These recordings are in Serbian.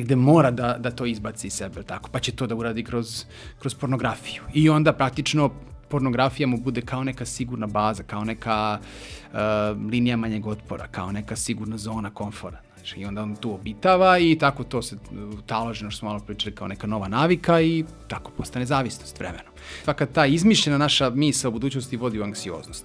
negde mora da, da to izbaci iz sebe, tako, pa će to da uradi kroz, kroz pornografiju. I onda praktično pornografija mu bude kao neka sigurna baza, kao neka uh, linija manjeg otpora, kao neka sigurna zona komfora. Znači, I onda on tu obitava i tako to se talože, što smo malo pričali, kao neka nova navika i tako postane zavisnost vremenom. Svaka ta izmišljena naša misa u budućnosti vodi u anksioznost.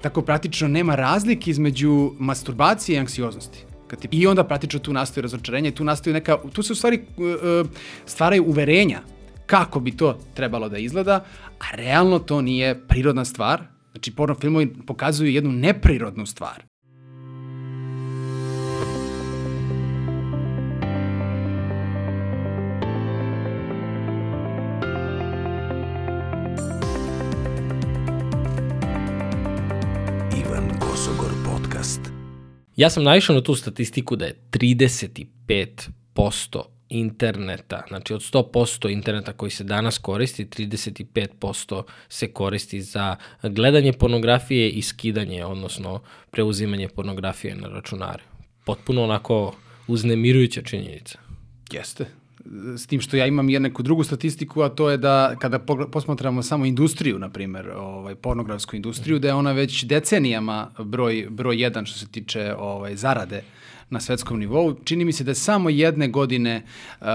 Tako praktično nema razlike između masturbacije i anksioznosti. Kad ti, I onda praktično tu nastoji razočarenje, tu nastoji neka, tu se u stvari uh, stvaraju uverenja kako bi to trebalo da izgleda, a realno to nije prirodna stvar. Znači, porno filmovi pokazuju jednu neprirodnu stvar. Ja sam naišao na tu statistiku da je 35% interneta, znači od 100% interneta koji se danas koristi, 35% se koristi za gledanje pornografije i skidanje, odnosno preuzimanje pornografije na računare. Potpuno onako uznemirujuća činjenica. Jeste. S tim što ja imam i neku drugu statistiku, a to je da kada posmatramo samo industriju, na primer, ovaj, pornografsku industriju, da je ona već decenijama broj, broj jedan što se tiče ovaj, zarade na svetskom nivou. Čini mi se da je samo jedne godine uh,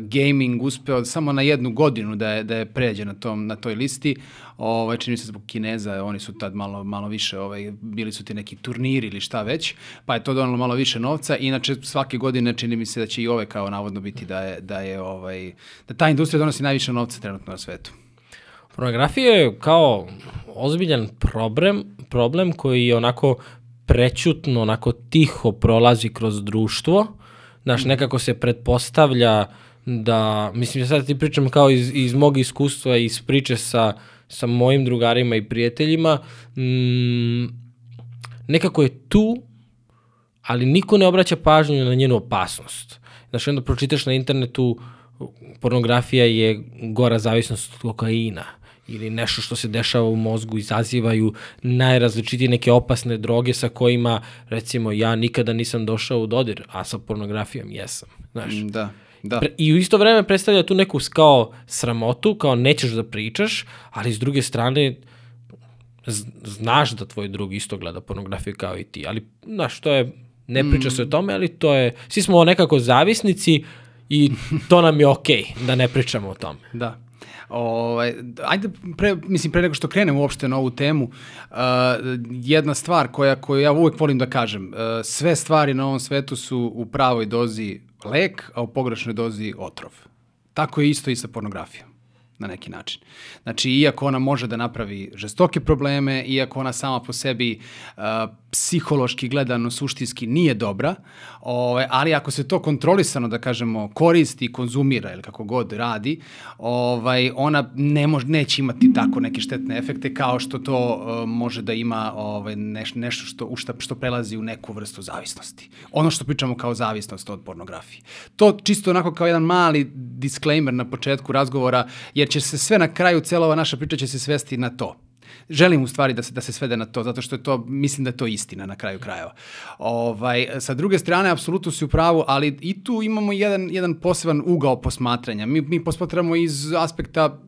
gaming uspeo, samo na jednu godinu da je, da je pređe na, tom, na toj listi. Ovaj, čini mi se zbog Kineza, oni su tad malo, malo više, ovaj, bili su ti neki turniri ili šta već, pa je to donalo malo više novca. Inače, svake godine čini mi se da će i ove kao navodno biti da je, da je ovaj, da ta industrija donosi najviše novca trenutno na svetu. Pornografija je kao ozbiljan problem, problem koji je onako prećutno, onako tiho prolazi kroz društvo. Znaš, nekako se pretpostavlja da, mislim, ja sad ti pričam kao iz, iz mog iskustva, iz priče sa, sa mojim drugarima i prijateljima, mm, nekako je tu, ali niko ne obraća pažnju na njenu opasnost. Znaš, onda pročitaš na internetu pornografija je gora zavisnost od kokaina ili nešto što se dešava u mozgu izazivaju najrazličitije neke opasne droge sa kojima, recimo, ja nikada nisam došao u dodir, a sa pornografijom jesam. Znaš. Da. Da. Pre, I u isto vreme predstavlja tu neku kao sramotu, kao nećeš da pričaš, ali s druge strane znaš da tvoj drug isto gleda pornografiju kao i ti, ali znaš, to je, ne priča mm. se o tome, ali to je, svi smo nekako zavisnici i to nam je okej okay, da ne pričamo o tome. Da. Ovaj, ajde, pre, mislim, pre nego što krenem uopšte na ovu temu, uh, jedna stvar koja, koju ja uvek volim da kažem, uh, sve stvari na ovom svetu su u pravoj dozi lek, a u pogrešnoj dozi otrov. Tako je isto i sa pornografijom na neki način. Znači, iako ona može da napravi žestoke probleme, iako ona sama po sebi uh, psihološki gledano suštinski nije dobra, ovaj, ali ako se to kontrolisano, da kažemo, koristi, konzumira ili kako god radi, ovaj, ona ne mož, neće imati tako neke štetne efekte kao što to uh, može da ima ovaj, neš, nešto što, ušta, što prelazi u neku vrstu zavisnosti. Ono što pričamo kao zavisnost od pornografije. To čisto onako kao jedan mali disclaimer na početku razgovora, jer će se sve na kraju, cela ova naša priča će se svesti na to želim u stvari da se, da se svede na to, zato što je to, mislim da je to istina na kraju krajeva. Ovaj, sa druge strane, apsolutno si u pravu, ali i tu imamo jedan, jedan poseban ugao posmatranja. Mi, mi posmatramo iz aspekta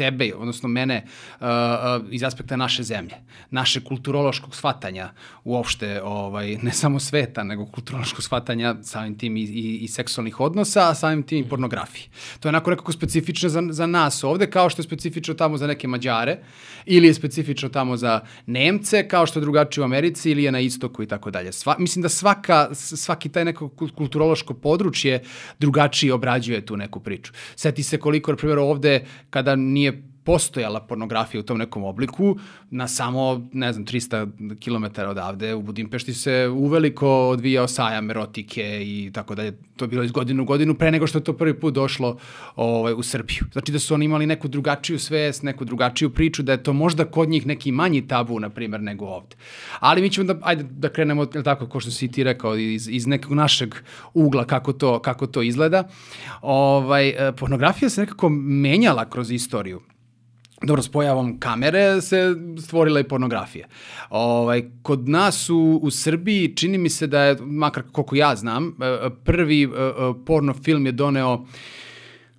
tebe, odnosno mene, uh, uh, iz aspekta naše zemlje, naše kulturološkog shvatanja uopšte, ovaj, ne samo sveta, nego kulturološkog shvatanja samim tim i, i, i seksualnih odnosa, a samim tim i pornografije. To je onako nekako specifično za, za nas ovde, kao što je specifično tamo za neke Mađare, ili je specifično tamo za Nemce, kao što je drugačije u Americi, ili je na istoku i tako dalje. Sva, mislim da svaka, svaki taj neko kulturološko područje drugačije obrađuje tu neku priču. Seti se koliko, na primjer, ovde, kada nije postojala pornografija u tom nekom obliku, na samo, ne znam, 300 km odavde u Budimpešti se uveliko odvijao sajam erotike i tako dalje. To je bilo iz godine u godinu pre nego što je to prvi put došlo ovaj, u Srbiju. Znači da su oni imali neku drugačiju svest, neku drugačiju priču, da je to možda kod njih neki manji tabu, na primer, nego ovde. Ali mi ćemo da, ajde, da krenemo, tako, ko što si ti rekao, iz, iz nekog našeg ugla kako to, kako to izgleda. Ovaj, pornografija se nekako menjala kroz istoriju dobro, s pojavom kamere se stvorila i pornografija. Ovaj, kod nas u, u Srbiji čini mi se da je, makar koliko ja znam, e, prvi e, e, porno film je doneo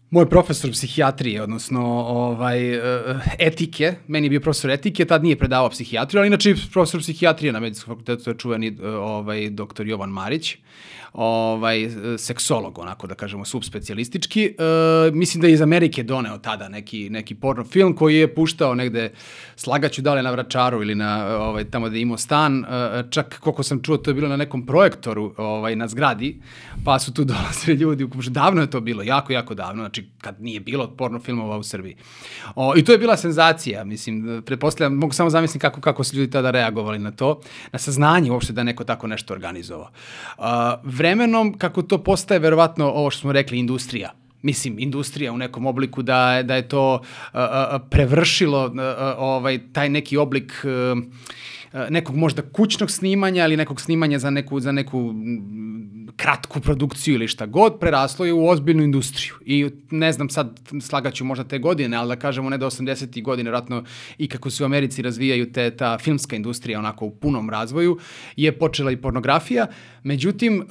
moj profesor psihijatrije, odnosno ovaj, etike, meni je bio profesor etike, tad nije predavao psihijatriju, ali inače profesor psihijatrije na medicinskom fakultetu je čuveni ovaj, doktor Jovan Marić. Uh, ovaj, seksolog, onako da kažemo, subspecijalistički. E, mislim da je iz Amerike doneo tada neki, neki porno film koji je puštao negde, slagaću da li na Vračaru ili na, ovaj, tamo da je imao stan, e, čak koliko sam čuo, to je bilo na nekom projektoru ovaj, na zgradi, pa su tu dolazili ljudi, davno je to bilo, jako, jako davno, znači kad nije bilo porno filmova u Srbiji. O, I to je bila senzacija, mislim, pretpostavljam, mogu samo zamisliti kako, kako su ljudi tada reagovali na to, na saznanje uopšte da neko tako nešto organizovao. Uh, vremenom, kako to postaje verovatno ovo što smo rekli, industrija, mislim, industrija u nekom obliku da, da je to uh, prevršilo uh, ovaj, taj neki oblik uh, nekog možda kućnog snimanja ili nekog snimanja za neku, za neku kratku produkciju ili šta god, preraslo je u ozbiljnu industriju. I ne znam sad, slagaću možda te godine, ali da kažemo ne do 80. godine, vratno i kako se u Americi razvijaju te, ta filmska industrija onako u punom razvoju, je počela i pornografija. Međutim, uh,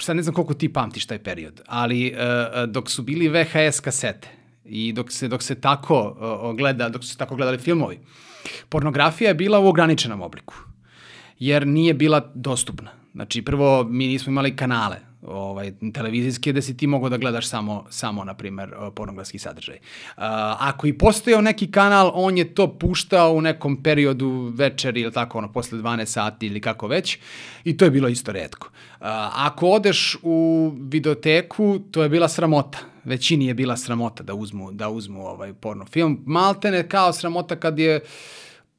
sad ne znam koliko ti pamtiš taj period, ali uh, dok su bili VHS kasete i dok se, dok se tako uh, gleda, dok su tako gledali filmovi, pornografija je bila u ograničenom obliku, jer nije bila dostupna Znači, prvo, mi nismo imali kanale ovaj, televizijske gde si ti mogao da gledaš samo, samo na primer, pornografski sadržaj. Uh, ako i postojao neki kanal, on je to puštao u nekom periodu večeri ili tako, ono, posle 12 sati ili kako već, i to je bilo isto redko. Uh, ako odeš u videoteku, to je bila sramota. Većini je bila sramota da uzmu, da uzmu ovaj porno film. Maltene kao sramota kad je uh,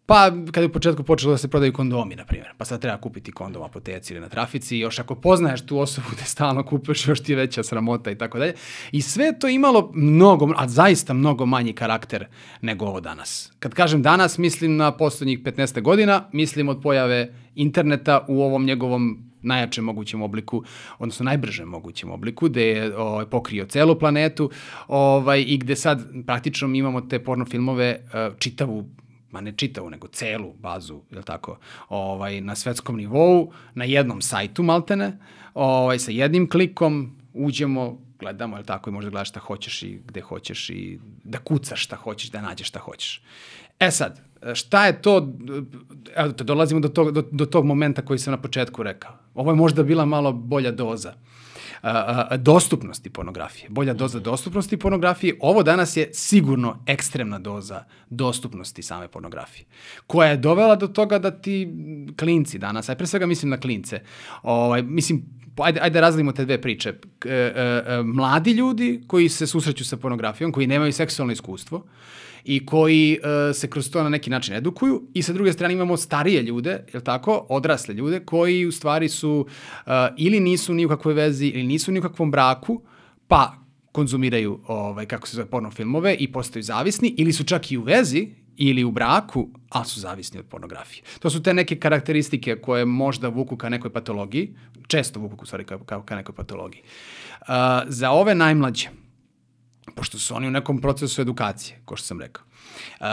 Pa, kada je u početku počelo da se prodaju kondomi, na primjer, pa sad treba kupiti kondom apoteci ili na trafici, još ako poznaješ tu osobu da stalno kupuješ, još ti je veća sramota i tako dalje. I sve to imalo mnogo, a zaista mnogo manji karakter nego ovo danas. Kad kažem danas, mislim na poslednjih 15 godina, mislim od pojave interneta u ovom njegovom najjačem mogućem obliku, odnosno najbržem mogućem obliku, gde je ovaj, pokrio celu planetu ovaj, i gde sad praktično imamo te porno filmove uh, čitavu ma ne čitavu, nego celu bazu, je tako, ovaj, na svetskom nivou, na jednom sajtu maltene, ovaj, sa jednim klikom uđemo, gledamo, je tako, i možda gledaš šta hoćeš i gde hoćeš i da kucaš šta hoćeš, da nađeš šta hoćeš. E sad, šta je to, evo te dolazimo do tog, do, do tog momenta koji sam na početku rekao. Ovo je možda bila malo bolja doza a, dostupnosti pornografije. Bolja doza dostupnosti pornografije. Ovo danas je sigurno ekstremna doza dostupnosti same pornografije, koja je dovela do toga da ti klinci danas, aj pre svega mislim na klince, ovaj, mislim, ajde, ajde da razlimo te dve priče. E, e, e, mladi ljudi koji se susreću sa pornografijom, koji nemaju seksualno iskustvo, i koji uh, se kroz to na neki način edukuju i sa druge strane imamo starije ljude, je tako, odrasle ljude koji u stvari su uh, ili nisu ni u kakvoj vezi ili nisu ni u kakvom braku, pa konzumiraju ovaj kako se zove porno filmove i postaju zavisni ili su čak i u vezi ili u braku, ali su zavisni od pornografije. To su te neke karakteristike koje možda vuku ka nekoj patologiji, često vuku u stvari ka, ka, ka nekoj patologiji. Uh, za ove najmlađe, pošto su oni u nekom procesu edukacije, ko što sam rekao. Uh,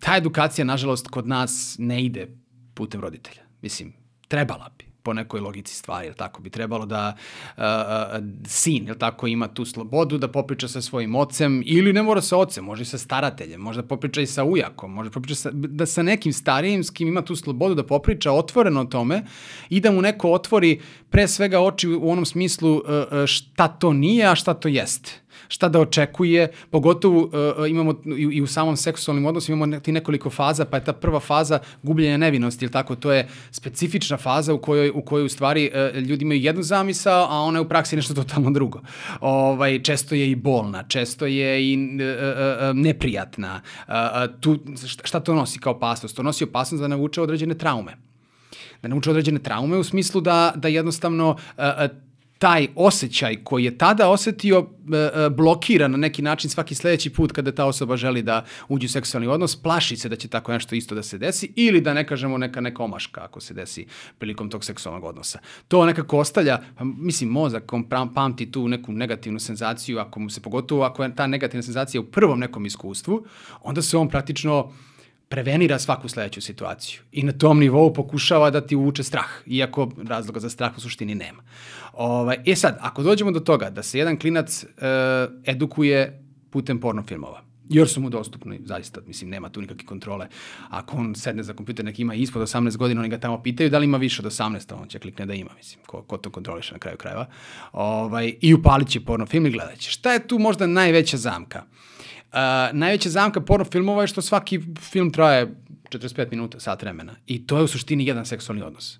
ta edukacija, nažalost, kod nas ne ide putem roditelja. Mislim, trebala bi po nekoj logici stvari, jel tako, bi trebalo da uh, sin, jel tako, ima tu slobodu da popriča sa svojim ocem, ili ne mora sa ocem, može i sa starateljem, može da popriča i sa ujakom, može da popriča sa, da sa nekim starijim s kim ima tu slobodu da popriča otvoreno o tome i da mu neko otvori pre svega oči u onom smislu uh, šta to nije, a šta to jeste šta da očekuje, pogotovo uh, imamo i, i u samom seksualnim odnosima imamo ti nekoliko faza, pa je ta prva faza gubljenja nevinosti, ili tako, to je specifična faza u kojoj, u kojoj u stvari uh, ljudi imaju jednu zamisao, a ona je u praksi nešto totalno drugo. Ovaj, često je i bolna, često je i uh, uh, neprijatna. Tu, šta to nosi kao opasnost? To nosi opasnost da navuče određene traume da nauče određene traume u smislu da, da jednostavno uh, taj osjećaj koji je tada osetio e, e, blokira na neki način svaki sledeći put kada ta osoba želi da uđe u seksualni odnos, plaši se da će tako nešto isto da se desi ili da ne kažemo neka neka omaška ako se desi prilikom tog seksualnog odnosa. To nekako ostavlja, pa, mislim, mozak on pamti tu neku negativnu senzaciju, ako mu se pogotovo ako je ta negativna senzacija u prvom nekom iskustvu, onda se on praktično prevenira svaku sledeću situaciju i na tom nivou pokušava da ti uvuče strah, iako razloga za strah u suštini nema. Ovaj, e sad, ako dođemo do toga da se jedan klinac e, edukuje putem pornofilmova, jer su mu dostupni, zaista, mislim, nema tu nikakve kontrole. Ako on sedne za kompjuter, neki ima ispod 18 godina, oni ga tamo pitaju da li ima više od 18, on će klikne da ima, mislim, ko, ko to kontroliše na kraju krajeva. Ovaj, I upalit će pornofilm i gledat će. Šta je tu možda najveća zamka? Uh, najveća zamka pornofilmova je što svaki film traje 45 minuta, sat vremena. I to je u suštini jedan seksualni odnos.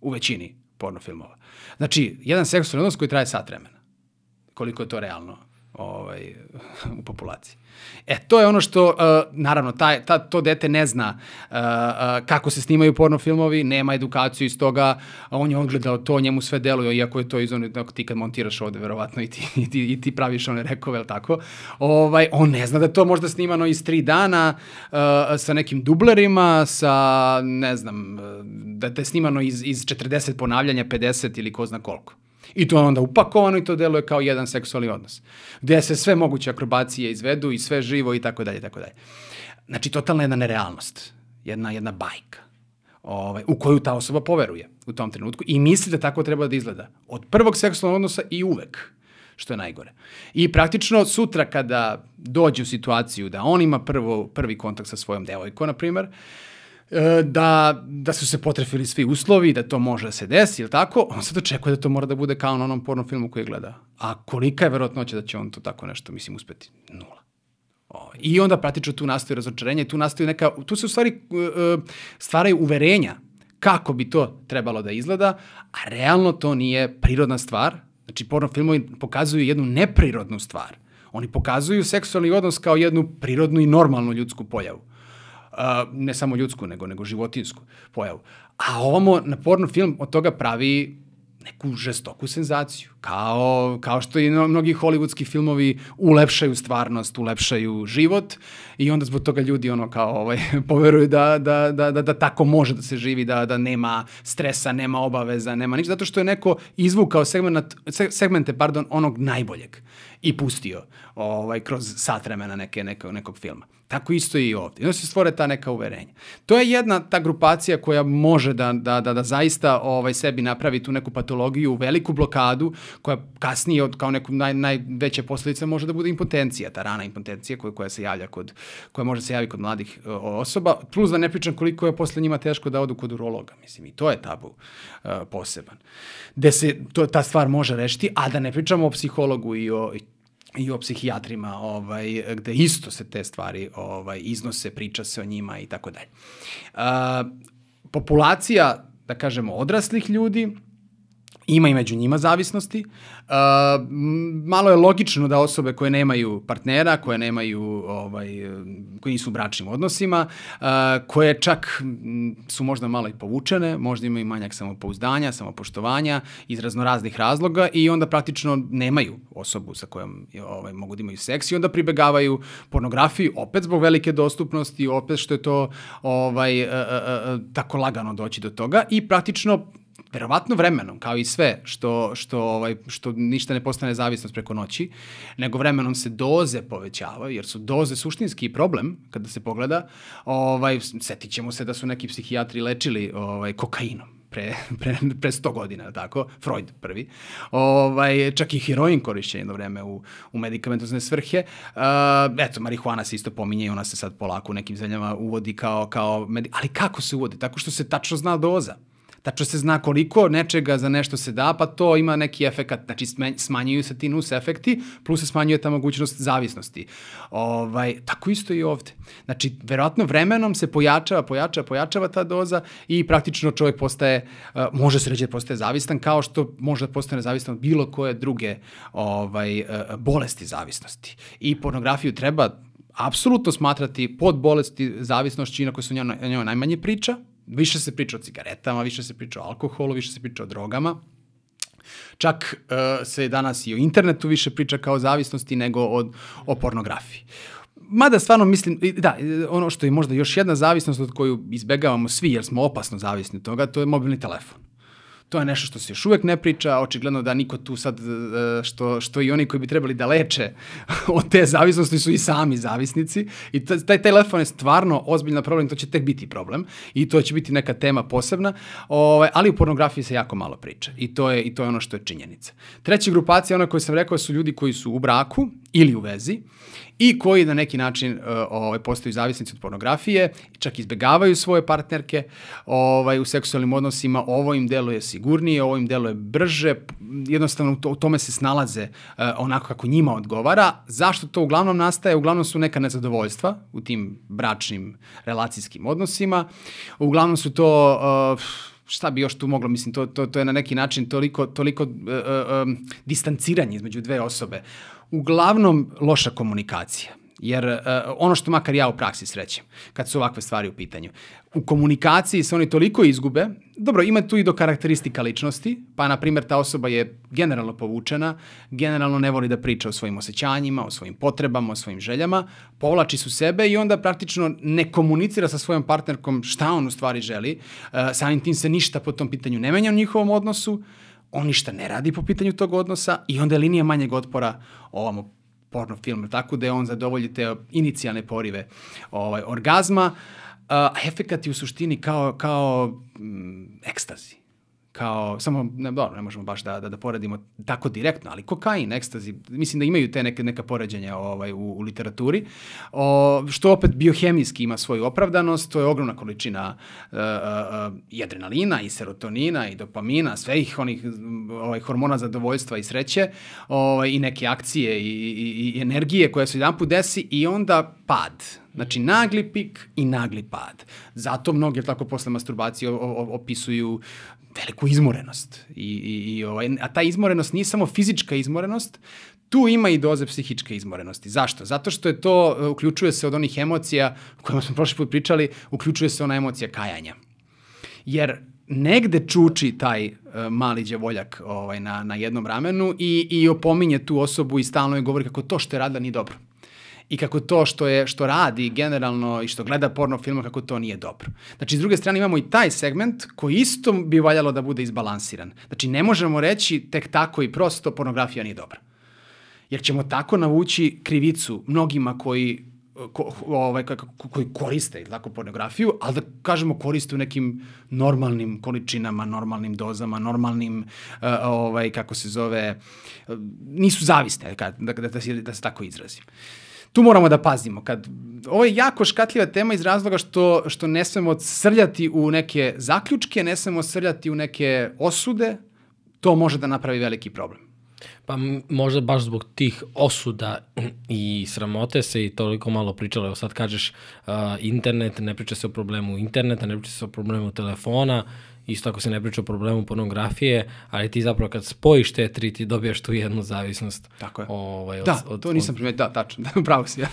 U većini pornofilmova. Znači, jedan seksualni odnos koji traje sat vremena. Koliko je to realno ovaj, u populaciji. E, to je ono što, uh, naravno, taj, ta, to dete ne zna uh, uh, kako se snimaju pornofilmovi, nema edukaciju iz toga, on je odgledao to, njemu sve deluje, iako je to iz onih, ti kad montiraš ovde, verovatno, i ti, i ti, i ti praviš one rekove, ili tako, ovaj, on ne zna da to možda snimano iz tri dana uh, sa nekim dublerima, sa, ne znam, da je snimano iz, iz 40 ponavljanja, 50 ili ko zna koliko. I to je onda upakovano i to deluje kao jedan seksualni odnos. Gde se sve moguće akrobacije izvedu i sve živo i tako dalje, tako dalje. Znači, totalna jedna nerealnost. Jedna, jedna bajka. Ovaj, u koju ta osoba poveruje u tom trenutku i misli da tako treba da izgleda. Od prvog seksualnog odnosa i uvek što je najgore. I praktično sutra kada dođe u situaciju da on ima prvo, prvi kontakt sa svojom devojkom, na primer, uh, da, da su se potrefili svi uslovi, da to može da se desi, ili tako, on sad očekuje da to mora da bude kao na onom pornom filmu koji gleda. A kolika je verotnoća da će on to tako nešto, mislim, uspeti? Nula. O, I onda praktično tu nastoji razočarenje, tu nastoji neka, tu se u stvari uh, stvaraju uverenja kako bi to trebalo da izgleda, a realno to nije prirodna stvar. Znači, porno filmovi pokazuju jednu neprirodnu stvar. Oni pokazuju seksualni odnos kao jednu prirodnu i normalnu ljudsku pojavu ne samo ljudsku, nego, nego životinsku pojavu. A ovamo na porno film od toga pravi neku žestoku senzaciju. Kao, kao što i mnogi hollywoodski filmovi ulepšaju stvarnost, ulepšaju život i onda zbog toga ljudi ono kao ovaj, poveruju da, da, da, da, da tako može da se živi, da, da nema stresa, nema obaveza, nema ništa, zato što je neko izvukao segment, segmente pardon, onog najboljeg i pustio ovaj, kroz sat vremena neke, neke, nekog filma. Tako isto i ovde. I onda se stvore ta neka uverenja. To je jedna ta grupacija koja može da, da, da, da zaista ovaj, sebi napravi tu neku patologiju, veliku blokadu, koja kasnije od, kao neku naj, najveća posledica može da bude impotencija, ta rana impotencija koja, koja se javlja kod, koja može se javiti kod mladih o, osoba, plus da ne pričam koliko je posle njima teško da odu kod urologa, mislim, i to je tabu uh, poseban. Gde se to, ta stvar može rešiti, a da ne pričamo o psihologu i o, i o psihijatrima, ovaj, gde isto se te stvari ovaj, iznose, priča se o njima i tako dalje. Populacija, da kažemo, odraslih ljudi, Ima i među njima zavisnosti. Uh, malo je logično da osobe koje nemaju partnera, koje nemaju, ovaj, koji nisu u bračnim odnosima, uh, koje čak su možda malo i povučene, možda imaju manjak samopouzdanja, samopoštovanja iz raznoraznih razloga i onda praktično nemaju osobu sa kojom ovaj, mogu da imaju seks i onda pribegavaju pornografiji, opet zbog velike dostupnosti, opet što je to ovaj, tako lagano doći do toga i praktično verovatno vremenom, kao i sve, što, što, ovaj, što ništa ne postane zavisnost preko noći, nego vremenom se doze povećavaju, jer su doze suštinski problem, kada se pogleda, ovaj, setit ćemo se da su neki psihijatri lečili ovaj, kokainom pre, pre, pre 100 godina, tako? Freud prvi. Ovaj, čak i heroin korišćen jedno vreme u, u medikamentozne svrhe. Uh, eto, marihuana se isto pominje i ona se sad polako u nekim zemljama uvodi kao, kao medi... Ali kako se uvodi? Tako što se tačno zna doza tačno se zna koliko nečega za nešto se da, pa to ima neki efekat, znači smanjuju se ti nus efekti, plus se smanjuje ta mogućnost zavisnosti. Ovaj, tako isto i ovde. Znači, verovatno vremenom se pojačava, pojačava, pojačava ta doza i praktično čovjek postaje, uh, može se reći da postaje zavistan, kao što može da postane zavistan od bilo koje druge ovaj, uh, bolesti zavisnosti. I pornografiju treba apsolutno smatrati pod bolesti zavisnošću, inako se o njoj, njoj najmanje priča, Više se priča o cigaretama, više se priča o alkoholu, više se priča o drogama. Čak uh, se danas i o internetu više priča kao zavisnosti nego od, o pornografiji. Mada stvarno mislim, da, ono što je možda još jedna zavisnost od koju izbegavamo svi jer smo opasno zavisni od toga, to je mobilni telefon. To je nešto što se još uvek ne priča, očigledno da niko tu sad, e, što, što i oni koji bi trebali da leče od te zavisnosti su i sami zavisnici i taj telefon je stvarno ozbiljna problem, to će tek biti problem i to će biti neka tema posebna, ovaj, ali u pornografiji se jako malo priča i to je, i to je ono što je činjenica. Treća grupacija, ona koju sam rekao, su ljudi koji su u braku ili u vezi i koji na neki način uh, ovaj, postaju zavisnici od pornografije, čak izbegavaju svoje partnerke ovaj, u seksualnim odnosima, ovo im deluje sigurnije, ovo im deluje brže, jednostavno u tome se snalaze uh, onako kako njima odgovara. Zašto to uglavnom nastaje? Uglavnom su neka nezadovoljstva u tim bračnim relacijskim odnosima. Uglavnom su to... Uh, šta bi još tu moglo, mislim, to, to, to je na neki način toliko, toliko uh, uh, distanciranje između dve osobe uglavnom loša komunikacija. Jer uh, ono što makar ja u praksi srećem, kad su ovakve stvari u pitanju, u komunikaciji se oni toliko izgube, dobro, ima tu i do karakteristika ličnosti, pa na primjer ta osoba je generalno povučena, generalno ne voli da priča o svojim osjećanjima, o svojim potrebama, o svojim željama, povlači su sebe i onda praktično ne komunicira sa svojom partnerkom šta on u stvari želi, uh, samim tim se ništa po tom pitanju ne menja u njihovom odnosu, on ništa ne radi po pitanju tog odnosa i onda je linija manjeg otpora ovamo porno film, tako da je on zadovolji te inicijalne porive ovaj, orgazma, a efekat je u suštini kao, kao mm, ekstazi kao, samo, ne, dobro, ne možemo baš da, da, da poredimo tako direktno, ali kokain, ekstazi, mislim da imaju te neke, neka poređenja ovaj, u, u literaturi, o, što opet biohemijski ima svoju opravdanost, to je ogromna količina uh, uh, i adrenalina, i serotonina, i dopamina, sve ih onih ovaj, hormona zadovoljstva i sreće, ovaj, i neke akcije i, i, i energije koja se jedan put desi i onda pad. Znači, nagli pik i nagli pad. Zato mnogi, tako, posle masturbacije opisuju veliku izmorenost. I, i, i, ovaj, a ta izmorenost nije samo fizička izmorenost, tu ima i doze psihičke izmorenosti. Zašto? Zato što je to, e, uključuje se od onih emocija o kojima smo prošli put pričali, uključuje se ona emocija kajanja. Jer negde čuči taj uh, mali đavoljak ovaj, na, na jednom ramenu i, i opominje tu osobu i stalno je govori kako to što je radila nije dobro i kako to što je što radi generalno i što gleda porno filmove kako to nije dobro. Znači s druge strane imamo i taj segment koji isto bi valjalo da bude izbalansiran. Znači ne možemo reći tek tako i prosto pornografija nije dobra. Jer ćemo tako navući krivicu mnogima koji ko, ovaj, koji koriste tako, pornografiju, ali da kažemo koriste u nekim normalnim količinama, normalnim dozama, normalnim, uh, ovaj, kako se zove, uh, nisu zaviste, da, da, da, da, se, da se tako izrazim. Uh, tu moramo da pazimo. Kad, ovo je jako škatljiva tema iz razloga što, što ne smemo srljati u neke zaključke, ne smemo srljati u neke osude, to može da napravi veliki problem. Pa možda baš zbog tih osuda i sramote se i toliko malo pričalo. Evo sad kažeš uh, internet, ne priča se o problemu interneta, ne priča se o problemu telefona, isto ako se ne priča o problemu pornografije, ali ti zapravo kad spojiš te tri, ti dobijaš tu jednu zavisnost. Tako je. Ovaj, od, da, od, to nisam primetio, da, tačno, da, pravo si. Ja,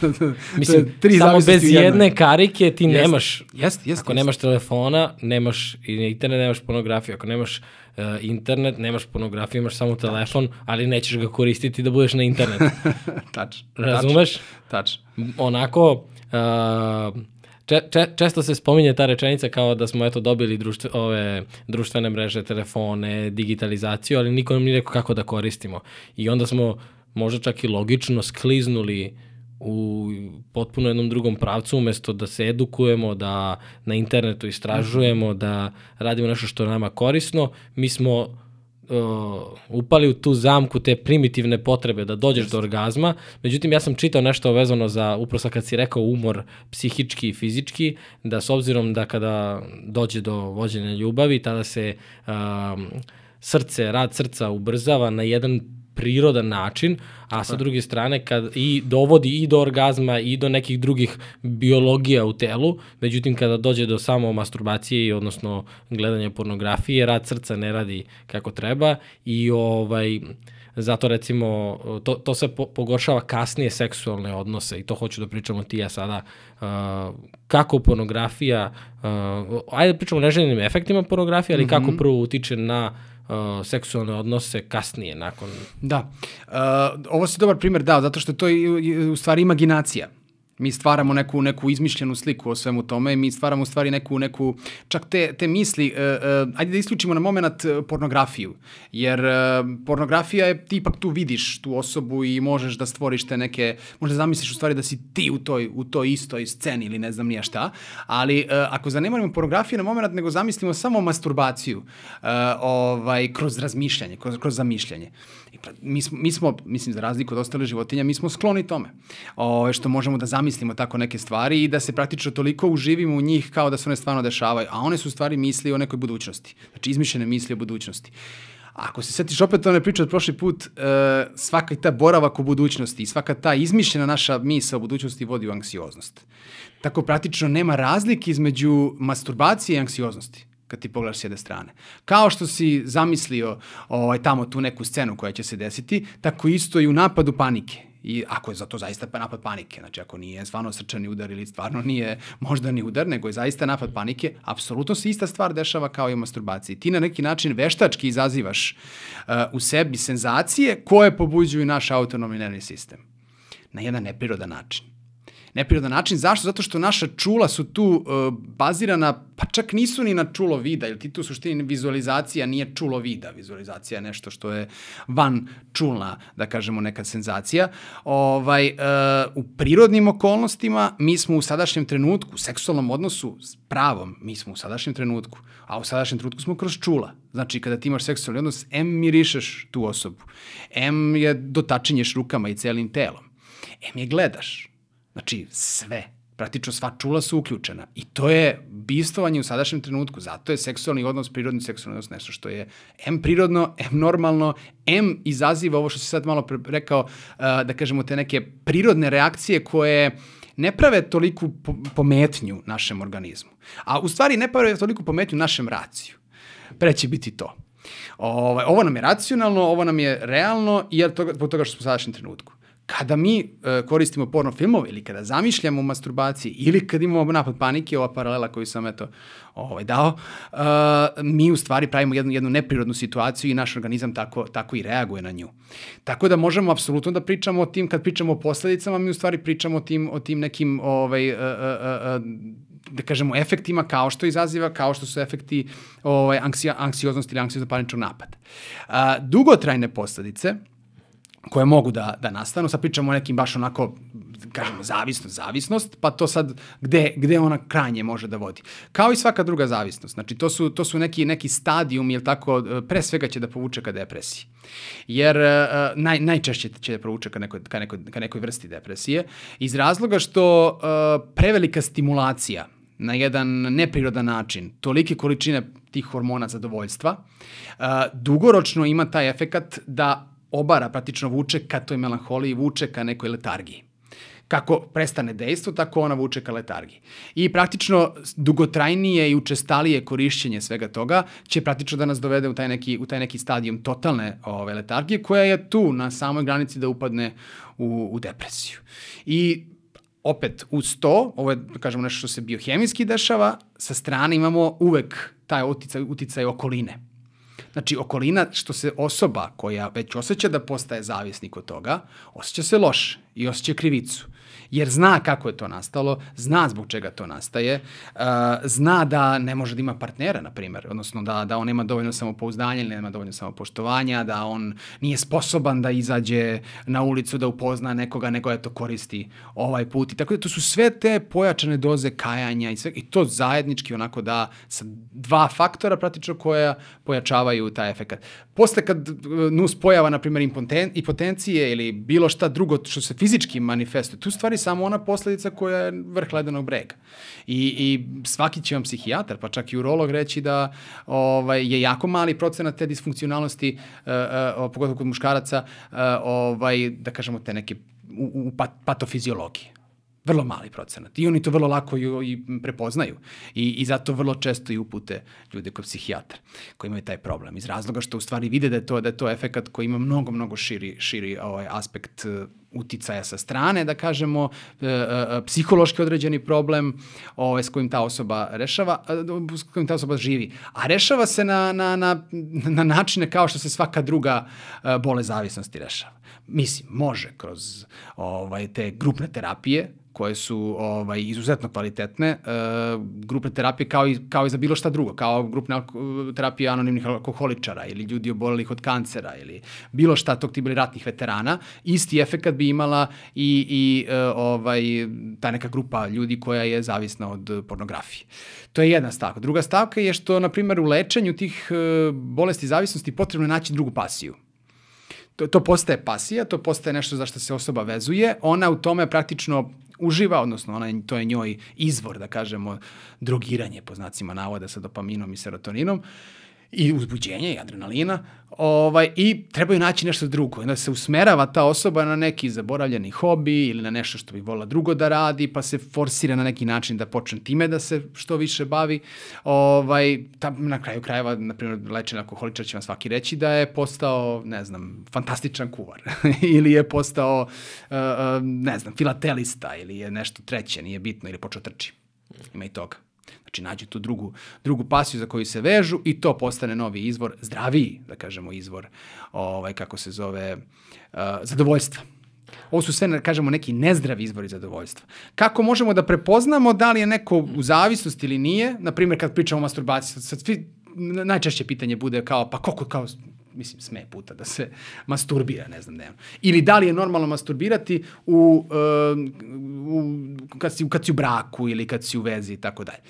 Mislim, tri samo bez jedne karike ti jest, nemaš, jest, jest, ako jest. nemaš telefona, nemaš internet, nemaš pornografiju, ako nemaš uh, internet, nemaš pornografiju, imaš samo telefon, ali nećeš ga koristiti da budeš na internetu. tačno. Razumeš? Tačno. Onako, uh, če, če, često se spominje ta rečenica kao da smo eto dobili društve, ove društvene mreže, telefone, digitalizaciju, ali niko nam nije rekao kako da koristimo. I onda smo možda čak i logično skliznuli u potpuno jednom drugom pravcu umesto da se edukujemo, da na internetu istražujemo, da radimo nešto što je nama korisno, mi smo uh, upali u tu zamku te primitivne potrebe da dođeš do orgazma. Međutim, ja sam čitao nešto vezano za, upravo kad si rekao umor psihički i fizički, da s obzirom da kada dođe do vođenja ljubavi, tada se um, srce, rad srca ubrzava na jedan prirodan način, a sa druge strane kad i dovodi i do orgazma i do nekih drugih biologija u telu, međutim kada dođe do samo masturbacije i odnosno gledanja pornografije, rad srca ne radi kako treba i ovaj zato recimo to, to se po, pogoršava kasnije seksualne odnose i to hoću da pričamo ti ja sada uh, kako pornografija uh, ajde da pričamo o neželjenim efektima pornografije ali mm -hmm. kako prvo utiče na uh, seksualne odnose kasnije, nakon... Da. Uh, ovo si dobar primer dao, zato što to je u stvari imaginacija. Mi stvaramo neku, neku izmišljenu sliku o svemu tome, mi stvaramo u stvari neku, neku čak te, te misli, uh, uh, ajde da isključimo na moment uh, pornografiju, jer uh, pornografija je, ti ipak tu vidiš tu osobu i možeš da stvoriš te neke, možda zamisliš u stvari da si ti u toj, u toj istoj sceni ili ne znam nije šta, ali uh, ako zanemarimo pornografiju na moment, nego zamislimo samo masturbaciju uh, ovaj, kroz razmišljanje, kroz, kroz zamišljanje. I pa, mi, smo, mi smo, mislim, za razliku od ostale životinja, mi smo skloni tome, ovaj, što možemo da zamislimo zamislimo tako neke stvari i da se praktično toliko uživimo u njih kao da se one stvarno dešavaju, a one su stvari misli o nekoj budućnosti. Znači izmišljene misli o budućnosti. Ako se setiš opet one priče od prošli put, uh, svaka ta boravak u budućnosti i svaka ta izmišljena naša misa o budućnosti vodi u anksioznost. Tako praktično nema razlike između masturbacije i anksioznosti kad ti pogledaš s jedne strane. Kao što si zamislio ovaj, tamo tu neku scenu koja će se desiti, tako isto i u napadu panike i ako je za to zaista pa napad panike, znači ako nije stvarno srčani udar ili stvarno nije moždani udar, nego je zaista napad panike, apsolutno se ista stvar dešava kao i u masturbaciji. Ti na neki način veštački izazivaš uh, u sebi senzacije koje pobuđuju naš autonomni nervni sistem na jedan neprirodan način neprirodan način. Zašto? Zato što naša čula su tu uh, bazirana, pa čak nisu ni na čulo vida, jer ti tu suštini vizualizacija nije čulo vida. Vizualizacija je nešto što je van čulna, da kažemo, neka senzacija. Ovaj, uh, u prirodnim okolnostima mi smo u sadašnjem trenutku, u seksualnom odnosu s pravom, mi smo u sadašnjem trenutku, a u sadašnjem trenutku smo kroz čula. Znači, kada ti imaš seksualni odnos, M mirišeš tu osobu, M je dotačenješ rukama i celim telom, M je gledaš, Znači, sve. Praktično sva čula su uključena. I to je bivstovanje u sadašnjem trenutku. Zato je seksualni odnos, prirodni seksualni odnos nešto što je M prirodno, M normalno, M izaziva ovo što si sad malo rekao, da kažemo te neke prirodne reakcije koje ne prave toliku pometnju našem organizmu. A u stvari ne prave toliku pometnju našem raciju. Pre će biti to. Ovo, ovaj, ovo nam je racionalno, ovo nam je realno, jer toga, zbog toga što smo u sadašnjem trenutku kada mi uh, koristimo porno filmove ili kada zamišljamo o masturbaciji ili kad imamo napad panike, ova paralela koju sam eto ovaj, dao, uh, mi u stvari pravimo jednu, jednu neprirodnu situaciju i naš organizam tako, tako i reaguje na nju. Tako da možemo apsolutno da pričamo o tim, kad pričamo o posledicama, mi u stvari pričamo o tim, o tim nekim ovaj, uh, uh, uh, da kažemo, efektima kao što izaziva, kao što su efekti ovaj, anksija, anksioznosti ili anksiozno paničnog napada. Dugotrajne posledice, koje mogu da, da nastanu. Sad pričamo o nekim baš onako, kažemo, zavisnost, zavisnost, pa to sad gde, gde ona krajnje može da vodi. Kao i svaka druga zavisnost. Znači, to su, to su neki, neki stadijum, jel tako, pre svega će da povuče ka depresiji. Jer uh, naj, najčešće će da povuče ka nekoj, ka, nekoj, ka nekoj vrsti depresije, iz razloga što uh, prevelika stimulacija na jedan neprirodan način, tolike količine tih hormona zadovoljstva, dugoročno ima taj efekat da obara, praktično vuče ka toj melanholiji, vuče ka nekoj letargiji kako prestane dejstvo, tako ona vuče ka letargiji. I praktično dugotrajnije i učestalije korišćenje svega toga će praktično da nas dovede u taj neki, u taj neki stadijum totalne ove, letargije koja je tu na samoj granici da upadne u, u depresiju. I opet uz to, ovo je, da kažemo, nešto što se biohemijski dešava, sa strane imamo uvek taj uticaj, uticaj okoline Znači, okolina što se osoba koja već osjeća da postaje zavisnik od toga, osjeća se loše i osjeća krivicu jer zna kako je to nastalo, zna zbog čega to nastaje, uh, zna da ne može da ima partnera, na primjer, odnosno da, da on nema dovoljno samopouzdanja ili nema dovoljno samopoštovanja, da on nije sposoban da izađe na ulicu da upozna nekoga, nego eto koristi ovaj put. I tako da to su sve te pojačane doze kajanja i sve, i to zajednički onako da sa dva faktora praktično koja pojačavaju taj efekt. Posle kad uh, nus pojava, na primjer, impotencije ili bilo šta drugo što se fizički manifestuje, tu stvari samo ona posledica koja je vrh ledenog brega. I, i svaki će vam psihijatar, pa čak i urolog reći da ovaj, je jako mali procenat te disfunkcionalnosti, uh, uh, pogotovo kod muškaraca, uh, ovaj, da kažemo te neke u, u pat, patofiziologije. Vrlo mali procenat. I oni to vrlo lako i, i prepoznaju. I, I zato vrlo često i upute ljude kod psihijatra koji imaju taj problem. Iz razloga što u stvari vide da je to, da je to efekat koji ima mnogo, mnogo širi, širi ovaj, aspekt uticaja sa strane, da kažemo, e, e, psihološki određeni problem ovaj, s kojim ta osoba rešava, e, s kojim ta osoba živi. A rešava se na, na, na, na načine kao što se svaka druga e, bole zavisnosti rešava. Mislim, može kroz ovaj, te grupne terapije, koje su ovaj, izuzetno kvalitetne, e, grupne terapije kao i, kao i za bilo šta drugo, kao grupna terapija anonimnih alkoholičara ili ljudi obolelih od kancera ili bilo šta tog tipa ratnih veterana, isti efekat bi imala i, i e, ovaj, ta neka grupa ljudi koja je zavisna od pornografije. To je jedna stavka. Druga stavka je što, na primjer, u lečenju tih e, bolesti zavisnosti potrebno je naći drugu pasiju to, to postaje pasija, to postaje nešto za što se osoba vezuje, ona u tome praktično uživa, odnosno ona, to je njoj izvor, da kažemo, drogiranje po znacima navoda sa dopaminom i serotoninom i uzbuđenje i adrenalina ovaj, i trebaju naći nešto drugo. Onda se usmerava ta osoba na neki zaboravljeni hobi ili na nešto što bi volila drugo da radi, pa se forsira na neki način da počne time da se što više bavi. Ovaj, ta, na kraju krajeva, na primjer, lečen alkoholičar će vam svaki reći da je postao, ne znam, fantastičan kuvar ili je postao, uh, uh, ne znam, filatelista ili je nešto treće, nije bitno, ili počeo trči. Ima i toga. Znači nađu tu drugu, drugu pasiju za koju se vežu i to postane novi izvor, zdraviji, da kažemo, izvor, ovaj, kako se zove, uh, zadovoljstva. Ovo su sve, da kažemo, neki nezdravi izvori zadovoljstva. Kako možemo da prepoznamo da li je neko u zavisnosti ili nije? Naprimjer, kad pričamo o masturbaciji, sad svi, najčešće pitanje bude kao, pa koliko kao mislim, sme puta da se masturbira, ne znam, dnevno. Ili da li je normalno masturbirati u, u, kad, si, kad si u braku ili kad si u vezi i tako dalje.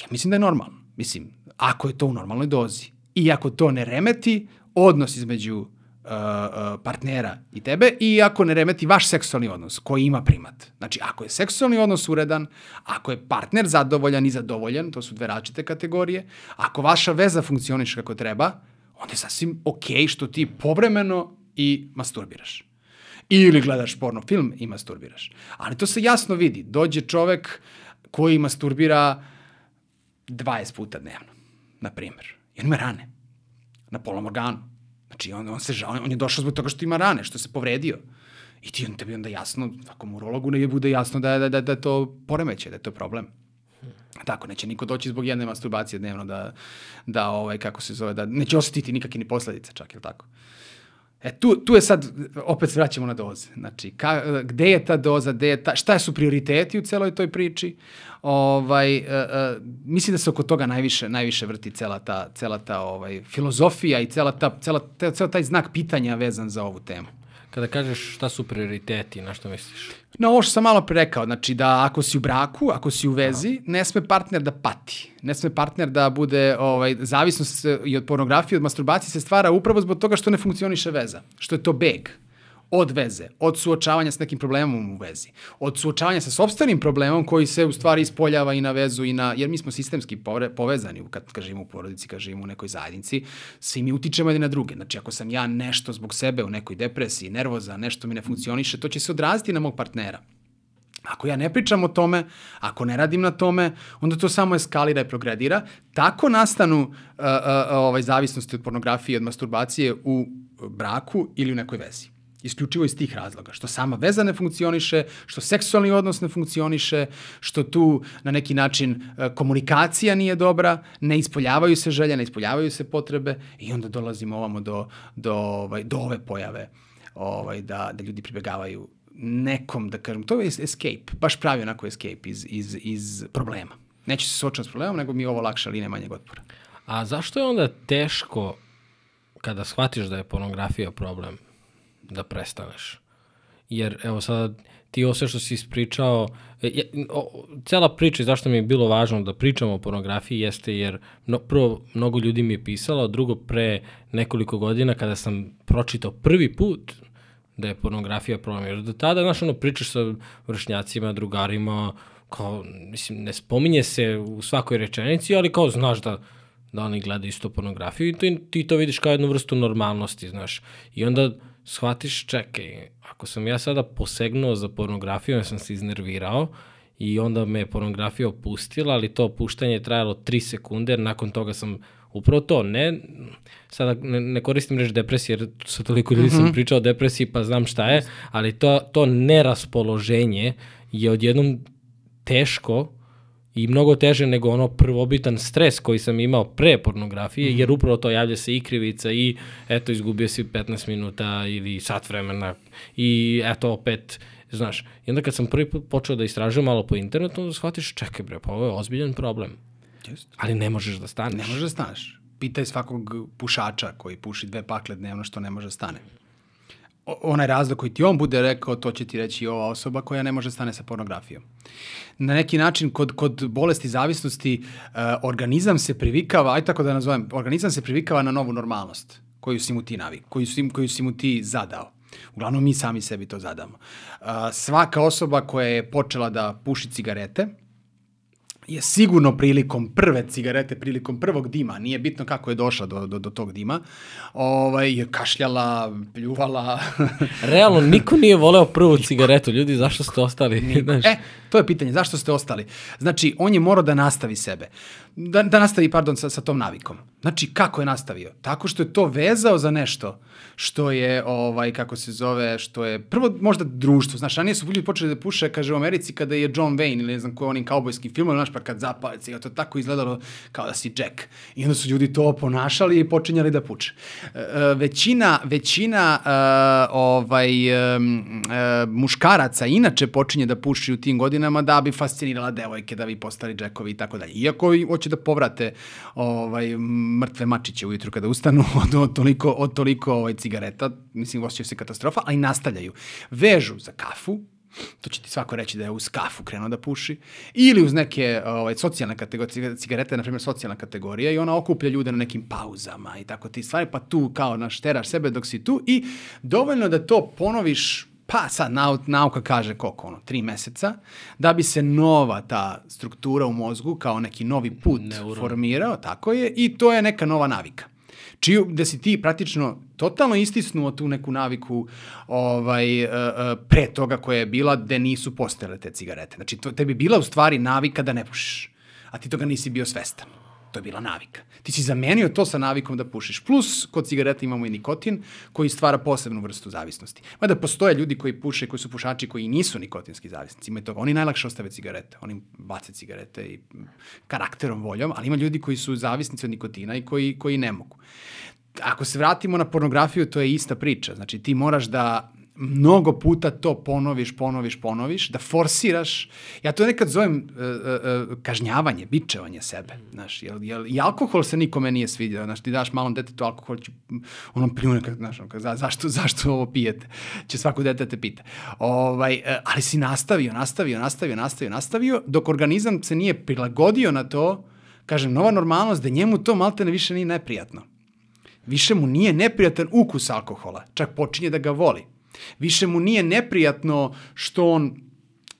Ja mislim da je normalno. Mislim, ako je to u normalnoj dozi. I ako to ne remeti odnos između uh, uh, partnera i tebe i ako ne remeti vaš seksualni odnos koji ima primat. Znači, ako je seksualni odnos uredan, ako je partner zadovoljan i zadovoljan, to su dve različite kategorije, ako vaša veza funkcioniše kako treba, onda je sasvim okej okay što ti povremeno i masturbiraš. Ili gledaš porno film i masturbiraš. Ali to se jasno vidi. Dođe čovek koji masturbira 20 puta dnevno, na primjer. I on ima rane na polom organu. Znači, on, on, se, on, on je došao zbog toga što ima rane, što se povredio. I ti on tebi onda jasno, svakom urologu ne bude jasno da, da, da, da to poremeće, da je to problem. Tako, neće niko doći zbog jedne masturbacije dnevno da, da ovaj, kako se zove, da neće osetiti nikakve ni posledice čak, je tako? E, tu, tu je sad, opet se vraćamo na doze. Znači, ka, gde je ta doza, gde je ta, šta su prioriteti u celoj toj priči? Ovaj, uh, uh, mislim da se oko toga najviše, najviše vrti cela ta, cela ta ovaj, filozofija i cela, ta, cela, cela taj znak pitanja vezan za ovu temu. Kada kažeš šta su prioriteti, na što misliš? Na ovo što sam malo pre rekao, znači da ako si u braku, ako si u vezi, ne sme partner da pati. Ne sme partner da bude, ovaj, zavisnost i od pornografije, od masturbacije se stvara upravo zbog toga što ne funkcioniše veza, što je to beg od veze, od suočavanja s nekim problemom u vezi, od suočavanja sa sobstvenim problemom koji se u stvari ispoljava i na vezu i na, jer mi smo sistemski povezani, kad, živimo u porodici, kad živimo u nekoj zajednici, svi mi utičemo jedni na druge. Znači, ako sam ja nešto zbog sebe u nekoj depresiji, nervoza, nešto mi ne funkcioniše, to će se odraziti na mog partnera. Ako ja ne pričam o tome, ako ne radim na tome, onda to samo eskalira i progredira. Tako nastanu uh, uh, ovaj, zavisnosti od pornografije i od masturbacije u braku ili u nekoj vezi. Isključivo iz tih razloga. Što sama veza ne funkcioniše, što seksualni odnos ne funkcioniše, što tu na neki način e, komunikacija nije dobra, ne ispoljavaju se želje, ne ispoljavaju se potrebe i onda dolazimo ovamo do, do, ovaj, do ove pojave ovaj, da, da ljudi pribegavaju nekom, da kažem, to je escape, baš pravi onako escape iz, iz, iz problema. Neće se sočati s problemom, nego mi je ovo lakša linija manjeg otpora. A zašto je onda teško kada shvatiš da je pornografija problem? Da prestaneš. Jer, evo sada, ti ovo sve što si ispričao, je, o, cela priča i zašto mi je bilo važno da pričamo o pornografiji jeste jer no, prvo mnogo ljudi mi je pisalo, drugo pre nekoliko godina kada sam pročitao prvi put da je pornografija problem. Jer do tada, znaš, ono, pričaš sa vršnjacima, drugarima, kao, mislim, ne spominje se u svakoj rečenici, ali kao znaš da, da oni gledaju isto pornografiju i ti to vidiš kao jednu vrstu normalnosti, znaš. I onda shvatiš, čekaj, ako sam ja sada posegnuo za pornografijom, ja sam se iznervirao i onda me pornografija opustila, ali to opuštanje je trajalo 3 sekunde, jer nakon toga sam upravo to, ne, sada ne, ne koristim reč depresije, jer sa toliko ljudi sam pričao o depresiji pa znam šta je, ali to, to neraspoloženje je odjednom teško i mnogo teže nego ono prvobitan stres koji sam imao pre pornografije, jer upravo to javlja se i krivica i eto izgubio si 15 minuta ili sat vremena i eto opet Znaš, i onda kad sam prvi put počeo da istražujem malo po internetu, onda shvatiš, čekaj bre, pa ovo je ozbiljan problem. Just. Ali ne možeš da staneš. Ne možeš da staneš. Pitaj svakog pušača koji puši dve pakle dnevno što ne može da stane. Onaj razlog koji ti on bude rekao, to će ti reći ova osoba koja ne može da stane sa pornografijom. Na neki način, kod, kod bolesti zavisnosti, uh, organizam se privikava, aj tako da nazovem, organizam se privikava na novu normalnost koju si mu ti navik, koju si, koju si mu ti zadao. Uglavnom mi sami sebi to zadamo. Uh, svaka osoba koja je počela da puši cigarete, je sigurno prilikom prve cigarete, prilikom prvog dima, nije bitno kako je došla do, do, do tog dima, ovaj, je kašljala, pljuvala. Realno, niko nije voleo prvu cigaretu. Ljudi, zašto ste ostali? Znaš, e, to je pitanje, zašto ste ostali? Znači, on je morao da nastavi sebe. Da, da nastavi, pardon, sa, sa tom navikom. Znači, kako je nastavio? Tako što je to vezao za nešto što je, ovaj, kako se zove, što je, prvo možda društvo, znaš, ranije su ljudi počeli da puše, kaže u Americi, kada je John Wayne ili ne znam ko onim kaubojskim filmom, znaš, pa kad zapale cigaret, to tako izgledalo kao da si Jack. I onda su ljudi to ponašali i počinjali da puče. E, e, većina, većina e, ovaj, e, muškaraca inače počinje da puši u tim godinama da bi fascinirala devojke, da bi postali Jackovi i tako dalje. Iako hoće da povrate ovaj, mrtve mačiće ujutru kada ustanu od, od toliko, od toliko ovaj, cigareta, mislim, osjećaju se katastrofa, ali nastavljaju. Vežu za kafu, to će ti svako reći da je uz kafu krenuo da puši, ili uz neke ovaj, socijalne kategorije, cigarete, na primjer socijalna kategorija, i ona okuplja ljude na nekim pauzama i tako ti stvari, pa tu kao našteraš sebe dok si tu i dovoljno da to ponoviš pa sad nau, nauka kaže koliko ono, tri meseca, da bi se nova ta struktura u mozgu kao neki novi put Neuron. formirao, tako je, i to je neka nova navika. Čiju, da si ti praktično totalno istisnuo tu neku naviku ovaj, uh, uh, pre toga koja je bila gde nisu postojale te cigarete. Znači, to, tebi bila u stvari navika da ne pušiš, a ti toga nisi bio svestan. To je bila navika. Ti si zamenio to sa navikom da pušiš. Plus, kod cigareta imamo i nikotin koji stvara posebnu vrstu zavisnosti. Mada postoje ljudi koji puše, koji su pušači koji nisu nikotinski zavisnici. Ima toga. Oni najlakše ostave cigarete. Oni bace cigarete i karakterom, voljom, ali ima ljudi koji su zavisnici od nikotina i koji, koji ne mogu. Ako se vratimo na pornografiju, to je ista priča. Znači, ti moraš da mnogo puta to ponoviš, ponoviš, ponoviš, da forsiraš. Ja to nekad zovem uh, uh, kažnjavanje, bičevanje sebe. Znaš, jel, jel, I alkohol se nikome nije svidio. Znaš, ti daš malom detetu alkohol, će onom pljune, kak, znaš, kak, za, zašto, zašto ovo pijete? Će svako dete te pita. Ovaj, uh, ali si nastavio, nastavio, nastavio, nastavio, nastavio, dok organizam se nije prilagodio na to, kažem, nova normalnost, da njemu to maltene više nije neprijatno. Više mu nije neprijatan ukus alkohola, čak počinje da ga voli. Više mu nije neprijatno što on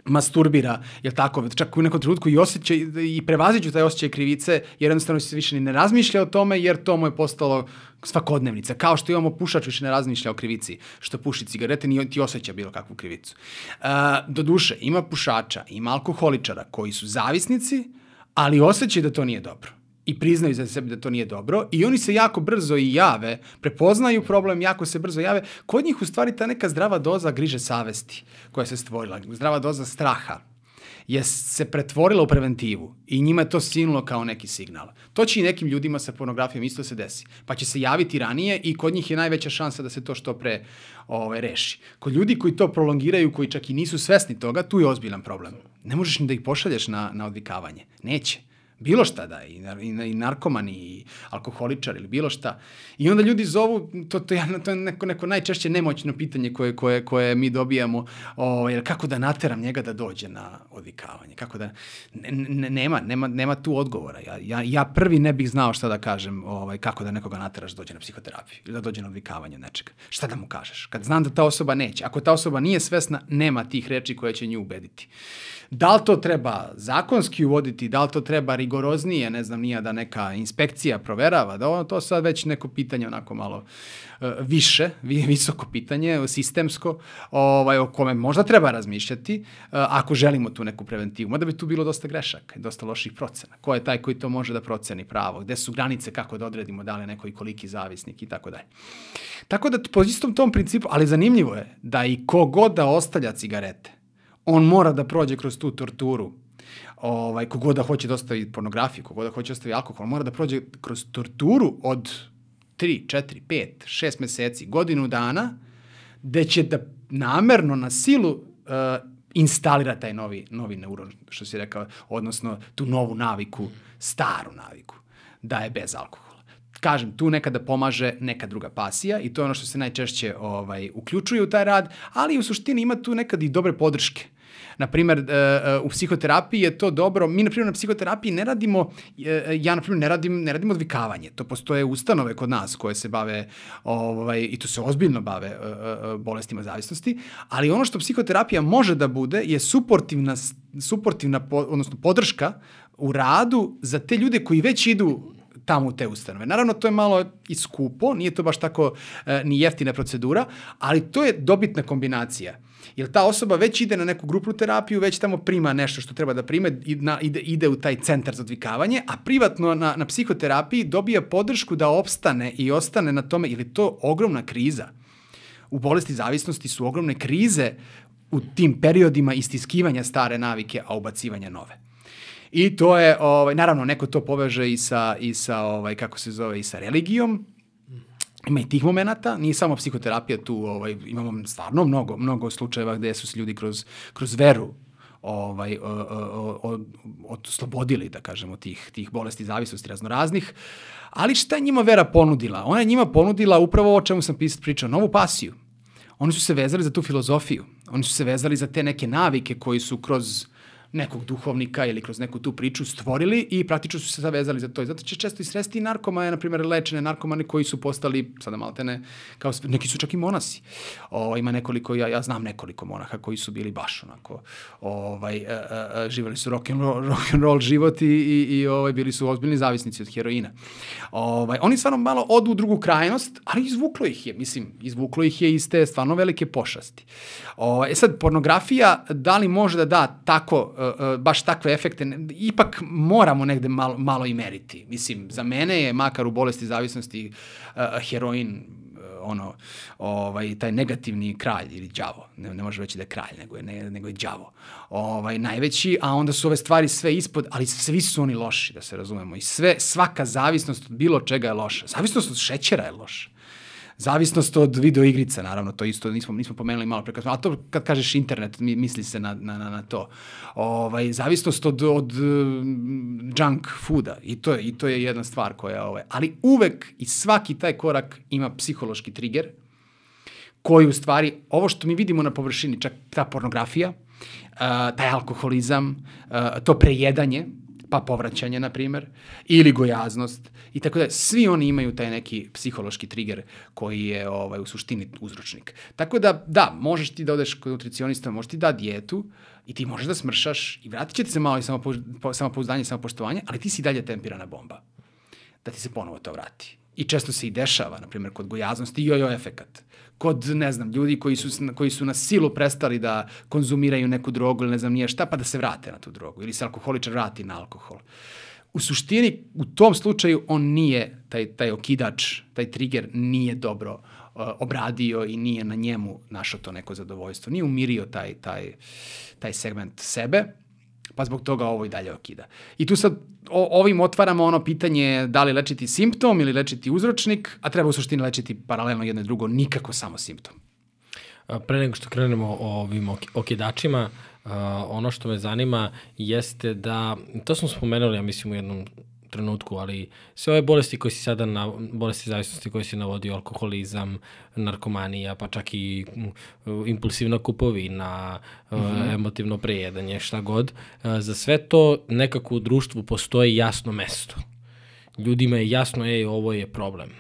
masturbira, jel tako, čak u nekom trenutku i osjeća i prevaziđu taj osjećaj krivice, jer jednostavno se više ni ne razmišlja o tome, jer to mu je postalo svakodnevnica. Kao što imamo pušač više ne razmišlja o krivici, što puši cigarete, ni ti osjeća bilo kakvu krivicu. Uh, do duše, ima pušača, ima alkoholičara koji su zavisnici, ali osjećaju da to nije dobro i priznaju za sebe da to nije dobro i oni se jako brzo i jave, prepoznaju problem, jako se brzo jave. Kod njih u stvari ta neka zdrava doza griže savesti koja se stvorila, zdrava doza straha je se pretvorila u preventivu i njima je to sinulo kao neki signal. To će i nekim ljudima sa pornografijom isto se desi. Pa će se javiti ranije i kod njih je najveća šansa da se to što pre ovaj, reši. Kod ljudi koji to prolongiraju, koji čak i nisu svesni toga, tu je ozbiljan problem. Ne možeš ni da ih pošalješ na, na odvikavanje. Neće. Bilo šta da, i, i, i narkomani, i alkoholičar ili bilo šta. I onda ljudi zovu, to, to, je, to je neko, neko najčešće nemoćno pitanje koje, koje, koje mi dobijamo, o, jer kako da nateram njega da dođe na odvikavanje, kako da, ne, nema, nema, nema tu odgovora. Ja, ja, ja prvi ne bih znao šta da kažem, ovaj, kako da nekoga nateraš da dođe na psihoterapiju ili da dođe na odvikavanje nečega. Šta da mu kažeš? Kad znam da ta osoba neće, ako ta osoba nije svesna, nema tih reči koje će nju ubediti. Da li to treba zakonski uvoditi, da li to treba rigoroznije, ne znam nija da neka inspekcija proverava, da ono, to sad već neko pitanje onako malo uh, više, vi- visoko pitanje, sistemsko, ovaj, o kome možda treba razmišljati uh, ako želimo tu neku preventivu. Mada bi tu bilo dosta grešaka dosta loših procena. Ko je taj koji to može da proceni pravo? Gde su granice, kako da odredimo da li neko i koliki zavisnik i tako dalje. Tako da po istom tom principu, ali zanimljivo je da i kogod da ostavlja cigarete, on mora da prođe kroz tu torturu ovaj, kogod da hoće da ostavi pornografiju, kogod da hoće da ostavi alkohol, mora da prođe kroz torturu od 3, 4, 5, 6 meseci, godinu dana, gde će da namerno na silu uh, instalira taj novi, novi neuron, što si rekao, odnosno tu novu naviku, staru naviku, da je bez alkohola. Kažem, tu nekada pomaže neka druga pasija i to je ono što se najčešće ovaj, uključuje u taj rad, ali u suštini ima tu nekad i dobre podrške. Na primer, u psihoterapiji je to dobro. Mi, na primjer, na psihoterapiji ne radimo, ja, na primjer, ne radim, ne radim odvikavanje. To postoje ustanove kod nas koje se bave, ovaj, i to se ozbiljno bave bolestima zavisnosti, ali ono što psihoterapija može da bude je suportivna, suportivna odnosno podrška u radu za te ljude koji već idu tamo u te ustanove. Naravno, to je malo i skupo, nije to baš tako e, ni jeftina procedura, ali to je dobitna kombinacija. Jer ta osoba već ide na neku grupnu terapiju, već tamo prima nešto što treba da prime, ide, ide u taj centar za odvikavanje, a privatno na, na psihoterapiji dobija podršku da opstane i ostane na tome, ili to ogromna kriza. U bolesti zavisnosti su ogromne krize u tim periodima istiskivanja stare navike, a ubacivanja nove. I to je, ovaj, naravno, neko to poveže i sa, i sa ovaj, kako se zove, i sa religijom, ima i tih momenta, nije samo psihoterapija tu, ovaj, imamo stvarno mnogo, mnogo slučajeva gde su se ljudi kroz, kroz veru ovaj, od, oslobodili, da kažemo, tih, tih bolesti zavisnosti raznoraznih. Ali šta je njima vera ponudila? Ona je njima ponudila upravo o čemu sam pričao, novu pasiju. Oni su se vezali za tu filozofiju. Oni su se vezali za te neke navike koji su kroz nekog duhovnika ili kroz neku tu priču stvorili i praktično su se zavezali za to. I zato će često i sresti narkomane, na primjer lečene narkomane koji su postali, sada maltene, kao, neki su čak i monasi. O, ima nekoliko, ja, ja znam nekoliko monaha koji su bili baš onako, ovaj, a, a, a, živeli su rock and roll, rock and roll život i, i, i ovaj, bili su ozbiljni zavisnici od heroina. Ovaj, oni stvarno malo odu u drugu krajnost, ali izvuklo ih je, mislim, izvuklo ih je iz te stvarno velike pošasti. O, e sad, pornografija, da li može da da tako baš takve efekte, ipak moramo negde malo, malo i meriti. Mislim, za mene je, makar u bolesti zavisnosti, uh, heroin ono, ovaj, taj negativni kralj ili đavo, ne, ne može reći da je kralj, nego je, ne, nego je đavo, ovaj, najveći, a onda su ove stvari sve ispod, ali svi su oni loši, da se razumemo, i sve, svaka zavisnost od bilo čega je loša. Zavisnost od šećera je loša. Zavisnost od video igrica, naravno, to isto nismo, nismo pomenuli malo pre, a to kad kažeš internet, misli se na, na, na, na to. Ovaj, zavisnost od, od junk fooda, i to, je, i to je jedna stvar koja, ovaj, ali uvek i svaki taj korak ima psihološki trigger, koji u stvari, ovo što mi vidimo na površini, čak ta pornografija, uh, taj alkoholizam, uh, to prejedanje, pa povraćanje, na primer, ili gojaznost i tako da svi oni imaju taj neki psihološki trigger koji je ovaj, u suštini uzročnik. Tako da, da, možeš ti da odeš kod nutricionista, možeš ti da dijetu i ti možeš da smršaš i vratit će ti se malo i samopouzdanje i samopoštovanje, ali ti si dalje tempirana bomba. Da ti se ponovo to vrati. I često se i dešava, na primjer, kod gojaznosti, jojo efekat. Kod, ne znam, ljudi koji su, koji su na silu prestali da konzumiraju neku drogu ili ne znam nije šta, pa da se vrate na tu drogu. Ili se alkoholičar vrati na alkohol. U suštini, u tom slučaju, on nije, taj, taj okidač, taj trigger nije dobro uh, obradio i nije na njemu našao to neko zadovoljstvo. Nije umirio taj, taj, taj segment sebe, pa zbog toga ovo i dalje okida. I tu sad o, ovim otvaramo ono pitanje da li lečiti simptom ili lečiti uzročnik, a treba u suštini lečiti paralelno jedno i drugo, nikako samo simptom. Pre nego što krenemo o ovim okidačima, ono što me zanima jeste da, to smo spomenuli, ja mislim, u jednom trenutku, ali sve ove bolesti koje si sada, na, bolesti zavisnosti koje si navodio, alkoholizam, narkomanija, pa čak i impulsivna kupovina, mm -hmm. emotivno prejedanje, šta god, za sve to nekako u društvu postoji jasno mesto. Ljudima je jasno, ej, ovo je problem.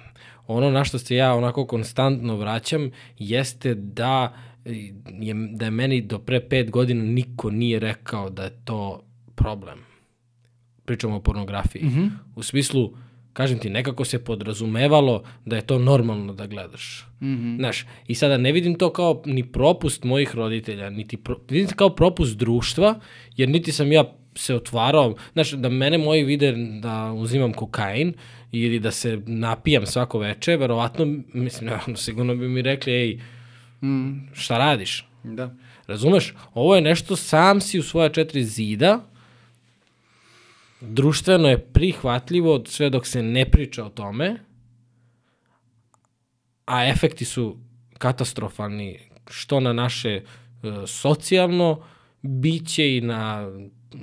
Ono na što se ja onako konstantno vraćam jeste da je, da je meni do pre pet godina niko nije rekao da je to problem pričamo o pornografiji. Mm -hmm. U smislu, kažem ti, nekako se podrazumevalo da je to normalno da gledaš. Mm -hmm. Znaš, i sada ne vidim to kao ni propust mojih roditelja, niti pro, vidim kao propust društva, jer niti sam ja se otvarao, znaš, da mene moji vide da uzimam kokain ili da se napijam svako veče, verovatno, mislim, ne, sigurno bi mi rekli, ej, mm. šta radiš? Da. Razumeš? Ovo je nešto, sam si u svoja četiri zida, društveno je prihvatljivo sve dok se ne priča o tome, a efekti su katastrofalni što na naše uh, socijalno biće i na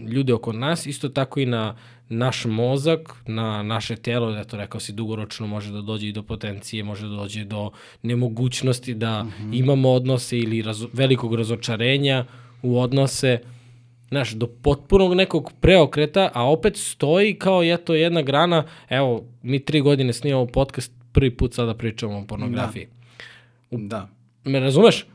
ljude oko nas, isto tako i na naš mozak, na naše telo, to rekao si, dugoročno može da dođe i do potencije, može da dođe do nemogućnosti da mm -hmm. imamo odnose ili razo, velikog razočarenja u odnose, znaš, do potpunog nekog preokreta, a opet stoji kao je to jedna grana, evo, mi tri godine snimamo podcast, prvi put sada pričamo o pornografiji. Da. da. Me razumeš?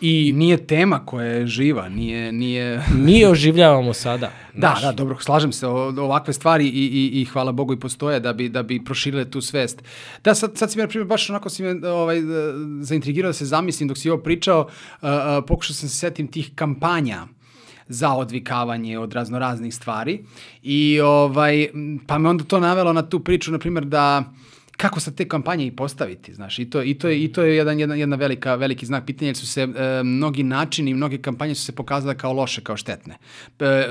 I nije tema koja je živa, nije... nije... mi oživljavamo sada. Da, naš. da, dobro, slažem se, ovakve stvari i, i, i hvala Bogu i postoje da bi, da bi proširile tu svest. Da, sad, sad si mi, na primjer, baš onako si me ovaj, zaintrigirao da se zamislim dok si ovo pričao, uh, uh, pokušao sam se setim tih kampanja za odvikavanje od raznoraznih stvari i ovaj, pa me onda to navelo na tu priču, na primjer, da kako sad te kampanje i postaviti, znaš, i to, i to, je, i to je jedan, jedan, jedna velika, veliki znak pitanja, jer su se e, mnogi načini, mnoge kampanje su se pokazale kao loše, kao štetne. E,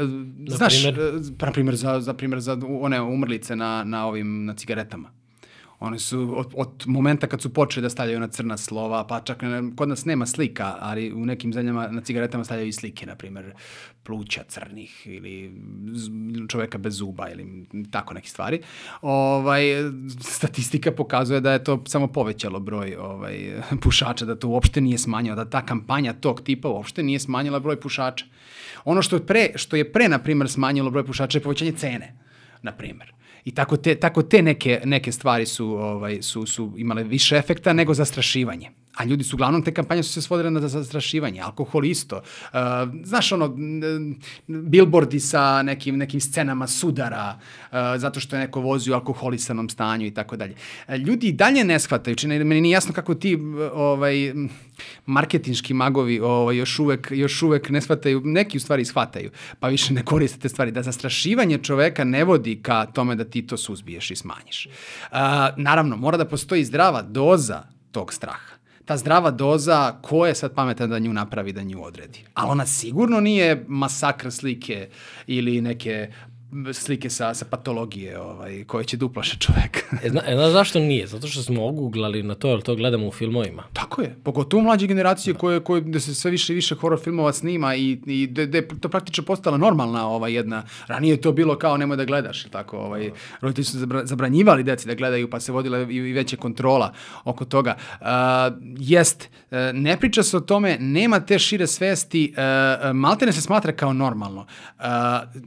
znaš, na primjer, e, na primjer za, za primjer za one umrlice na, na ovim, na cigaretama. One su od, od momenta kad su počeli da stavljaju na crna slova, pa čak kod nas nema slika, ali u nekim zemljama na cigaretama stavljaju i slike, na primjer pluća crnih ili čoveka bez zuba ili tako neke stvari. Ovaj, statistika pokazuje da je to samo povećalo broj ovaj, pušača, da to uopšte nije smanjilo, da ta kampanja tog tipa uopšte nije smanjila broj pušača. Ono što je pre, što je pre na primjer, smanjilo broj pušača je povećanje cene, na primjer. I tako te, tako te neke, neke stvari su, ovaj, su, su imale više efekta nego zastrašivanje. A ljudi su, uglavnom, te kampanje su se svodile na zastrašivanje, alkohol isto. Uh, znaš, ono, billboardi sa nekim, nekim scenama sudara, uh, zato što je neko vozi u alkoholisanom stanju i tako dalje. Ljudi dalje ne shvataju, čini, meni nije jasno kako ti ovaj, marketinški magovi ovaj, još, uvek, još uvek ne shvataju, neki u stvari shvataju, pa više ne koriste te stvari. Da zastrašivanje čoveka ne vodi ka tome da ti to suzbiješ i smanjiš. Uh, naravno, mora da postoji zdrava doza tog straha ta zdrava doza, ko je sad pametan da nju napravi, da nju odredi. Ali ona sigurno nije masakr slike ili neke slike sa, sa patologije ovaj, koje će da uplaše čoveka. e, zna, e, zna zašto nije? Zato što smo oguglali na to, jer to gledamo u filmovima. Tako je. Pogotovo mlađe generacije da. koje, koje, gde se sve više i više horror filmova snima i, i gde, gde to praktično postala normalna ova jedna. Ranije je to bilo kao nemoj da gledaš. Tako, ovaj, da. roditelji su zabranjivali deci da gledaju pa se vodila i, i veće kontrola oko toga. Uh, jest, uh, ne priča se o tome, nema te šire svesti, uh, maltene se smatra kao normalno. Uh,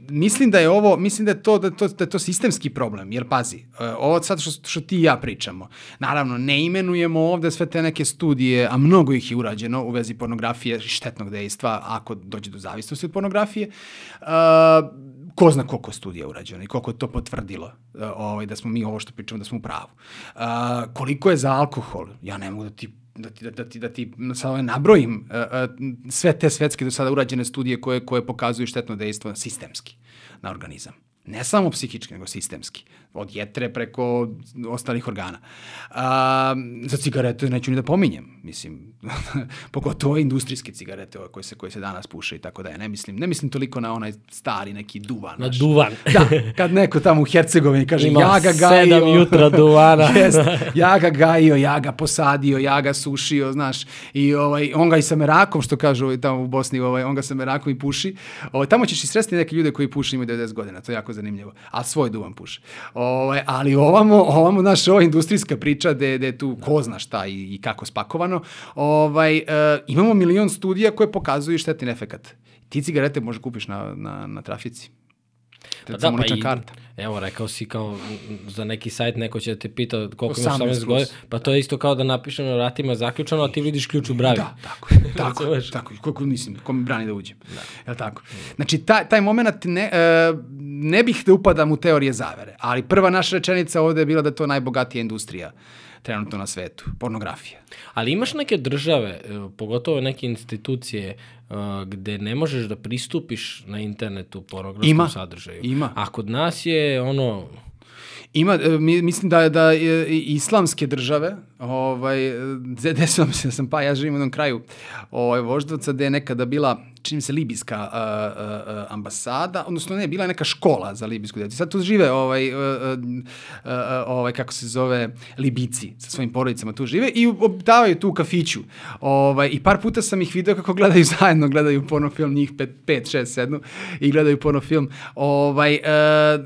mislim da je ovo mislim da je to, da to, da to sistemski problem, jer pazi, e, ovo sad što, što ti i ja pričamo, naravno ne imenujemo ovde sve te neke studije, a mnogo ih je urađeno u vezi pornografije i štetnog dejstva, ako dođe do zavisnosti od pornografije, uh, ko zna koliko studija urađeno i koliko je to potvrdilo uh, ovaj, da smo mi ovo što pričamo da smo u pravu. Uh, koliko je za alkohol? Ja ne mogu da ti da ti, da, da ti, da ti sad ovaj nabrojim uh, uh, sve te svetske do sada urađene studije koje, koje pokazuju štetno dejstvo sistemski na organizam. Ne samo psihički, nego sistemski. Od jetre preko ostalih organa. A, za cigarete neću ni da pominjem. Mislim, pogotovo industrijske cigarete koje se, koje se danas puše i tako da je. Ne mislim, ne mislim toliko na onaj stari neki duvan. Na naš. duvan. da, kad neko tamo u Hercegovini kaže Ima ja ga gajio. sedam jutra duvana. jest, ja ga gajio, ja ga posadio, ja ga sušio, znaš. I ovaj, on ga i sa merakom, što kažu ovaj, tamo u Bosni, ovaj, on ga sa merakom i puši. Ovaj, tamo ćeš i sresti neke ljude koji puši imaju 90 godina, to je jako zanimljivo. A svoj duvan. Ovaj, ali ovamo, ovamo, znaš, ova industrijska priča gde, gde tu ko zna šta i, i kako spakovano, ovaj, uh, imamo milion studija koje pokazuju štetin efekat. Ti cigarete možeš kupiš na, na, na trafici. Recimo lična i- karta. Evo, rekao si kao za neki sajt neko će da te pita koliko imaš 18 18 plus. godina, pa to je isto kao da napišem na vratima zaključano, a ti vidiš ključ u bravi. Da, tako, je, tako, tako, je. koliko mislim, ko mi brani da uđem. Da. Jel tako? Znači, taj, taj moment ne, e, ne bih da upadam u teorije zavere, ali prva naša rečenica ovde je bila da je to najbogatija industrija trenutno na svetu, pornografija. Ali imaš neke države, e, pogotovo neke institucije, e, gde ne možeš da pristupiš na internetu pornografskom Ima. sadržaju. Ima. A kod nas je ono, Ima, e, mi, mislim da, da islamske države, ovaj, e, de- desilo mi se da sam pa, ja živim u jednom kraju ovaj, Voždovca gde je nekada bila, čini se, libijska a, a, ambasada, odnosno ne, bila je neka škola za libijsku djecu. Sad tu žive, ovaj, a, a, a, ovaj, kako se zove, Libici sa svojim porodicama tu žive i obitavaju tu u kafiću. Ovaj, I par puta sam ih video kako gledaju zajedno, gledaju porno film, njih pet, pet šest, sednu i gledaju porno film. Ovaj, e,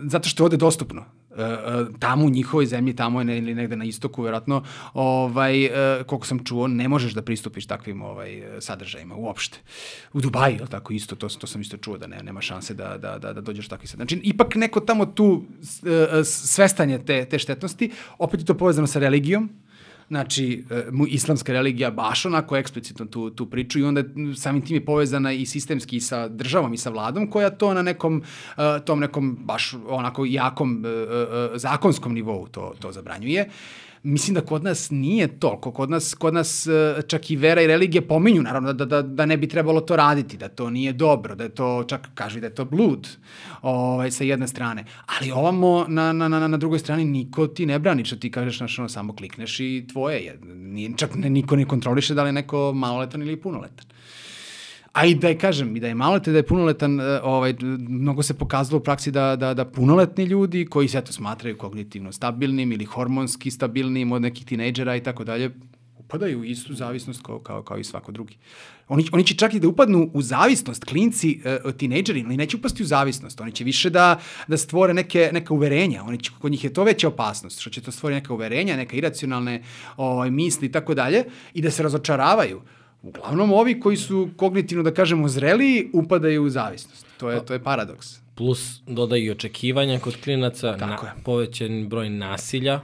zato što je ovde dostupno. E, e, tamo u njihovoj zemlji, tamo je ili negde na istoku, verovatno, ovaj, e, koliko sam čuo, ne možeš da pristupiš takvim ovaj, sadržajima uopšte. U Dubaji, je tako isto, to, to sam isto čuo da ne, nema šanse da, da, da, da dođeš do takvih sadržaja. Znači, ipak neko tamo tu svestanje te, te štetnosti, opet je to povezano sa religijom, Znači, e, islamska religija baš onako eksplicitno tu, tu priču i onda samim tim je povezana i sistemski sa državom i sa vladom koja to na nekom, e, tom nekom baš onako jakom e, zakonskom nivou to, to zabranjuje. Mislim da kod nas nije toliko. Kod nas, kod nas e, čak i vera i religija pominju, naravno, da, da, da ne bi trebalo to raditi, da to nije dobro, da je to, čak kažu da je to blud ovaj, sa jedne strane. Ali ovamo na, na, na, na drugoj strani niko ti ne brani, što ti kažeš, znaš, ono, samo klikneš i tvoje je. Nije, čak ne, niko ne kontroliše da li je neko maloletan ili punoletan. A i da je, kažem, i da je maloletan, da je punoletan, e, ovaj, mnogo se pokazalo u praksi da, da, da punoletni ljudi koji se eto smatraju kognitivno stabilnim ili hormonski stabilnim od nekih tinejdžera i tako dalje, upadaju u istu zavisnost kao, kao, kao i svako drugi. Oni, oni će čak i da upadnu u zavisnost, klinci, uh, tinejdžeri, ali neće upasti u zavisnost. Oni će više da, da stvore neke, neka uverenja. Oni će, kod njih je to veća opasnost, što će to stvori neka uverenja, neka iracionalne ovaj, misli i tako dalje i da se razočaravaju. Uglavnom, ovi koji su kognitivno, da kažemo, zreliji, upadaju u zavisnost. To je, to je paradoks. plus dodaju i očekivanja kod klinaca, Tako na, je. povećan broj nasilja,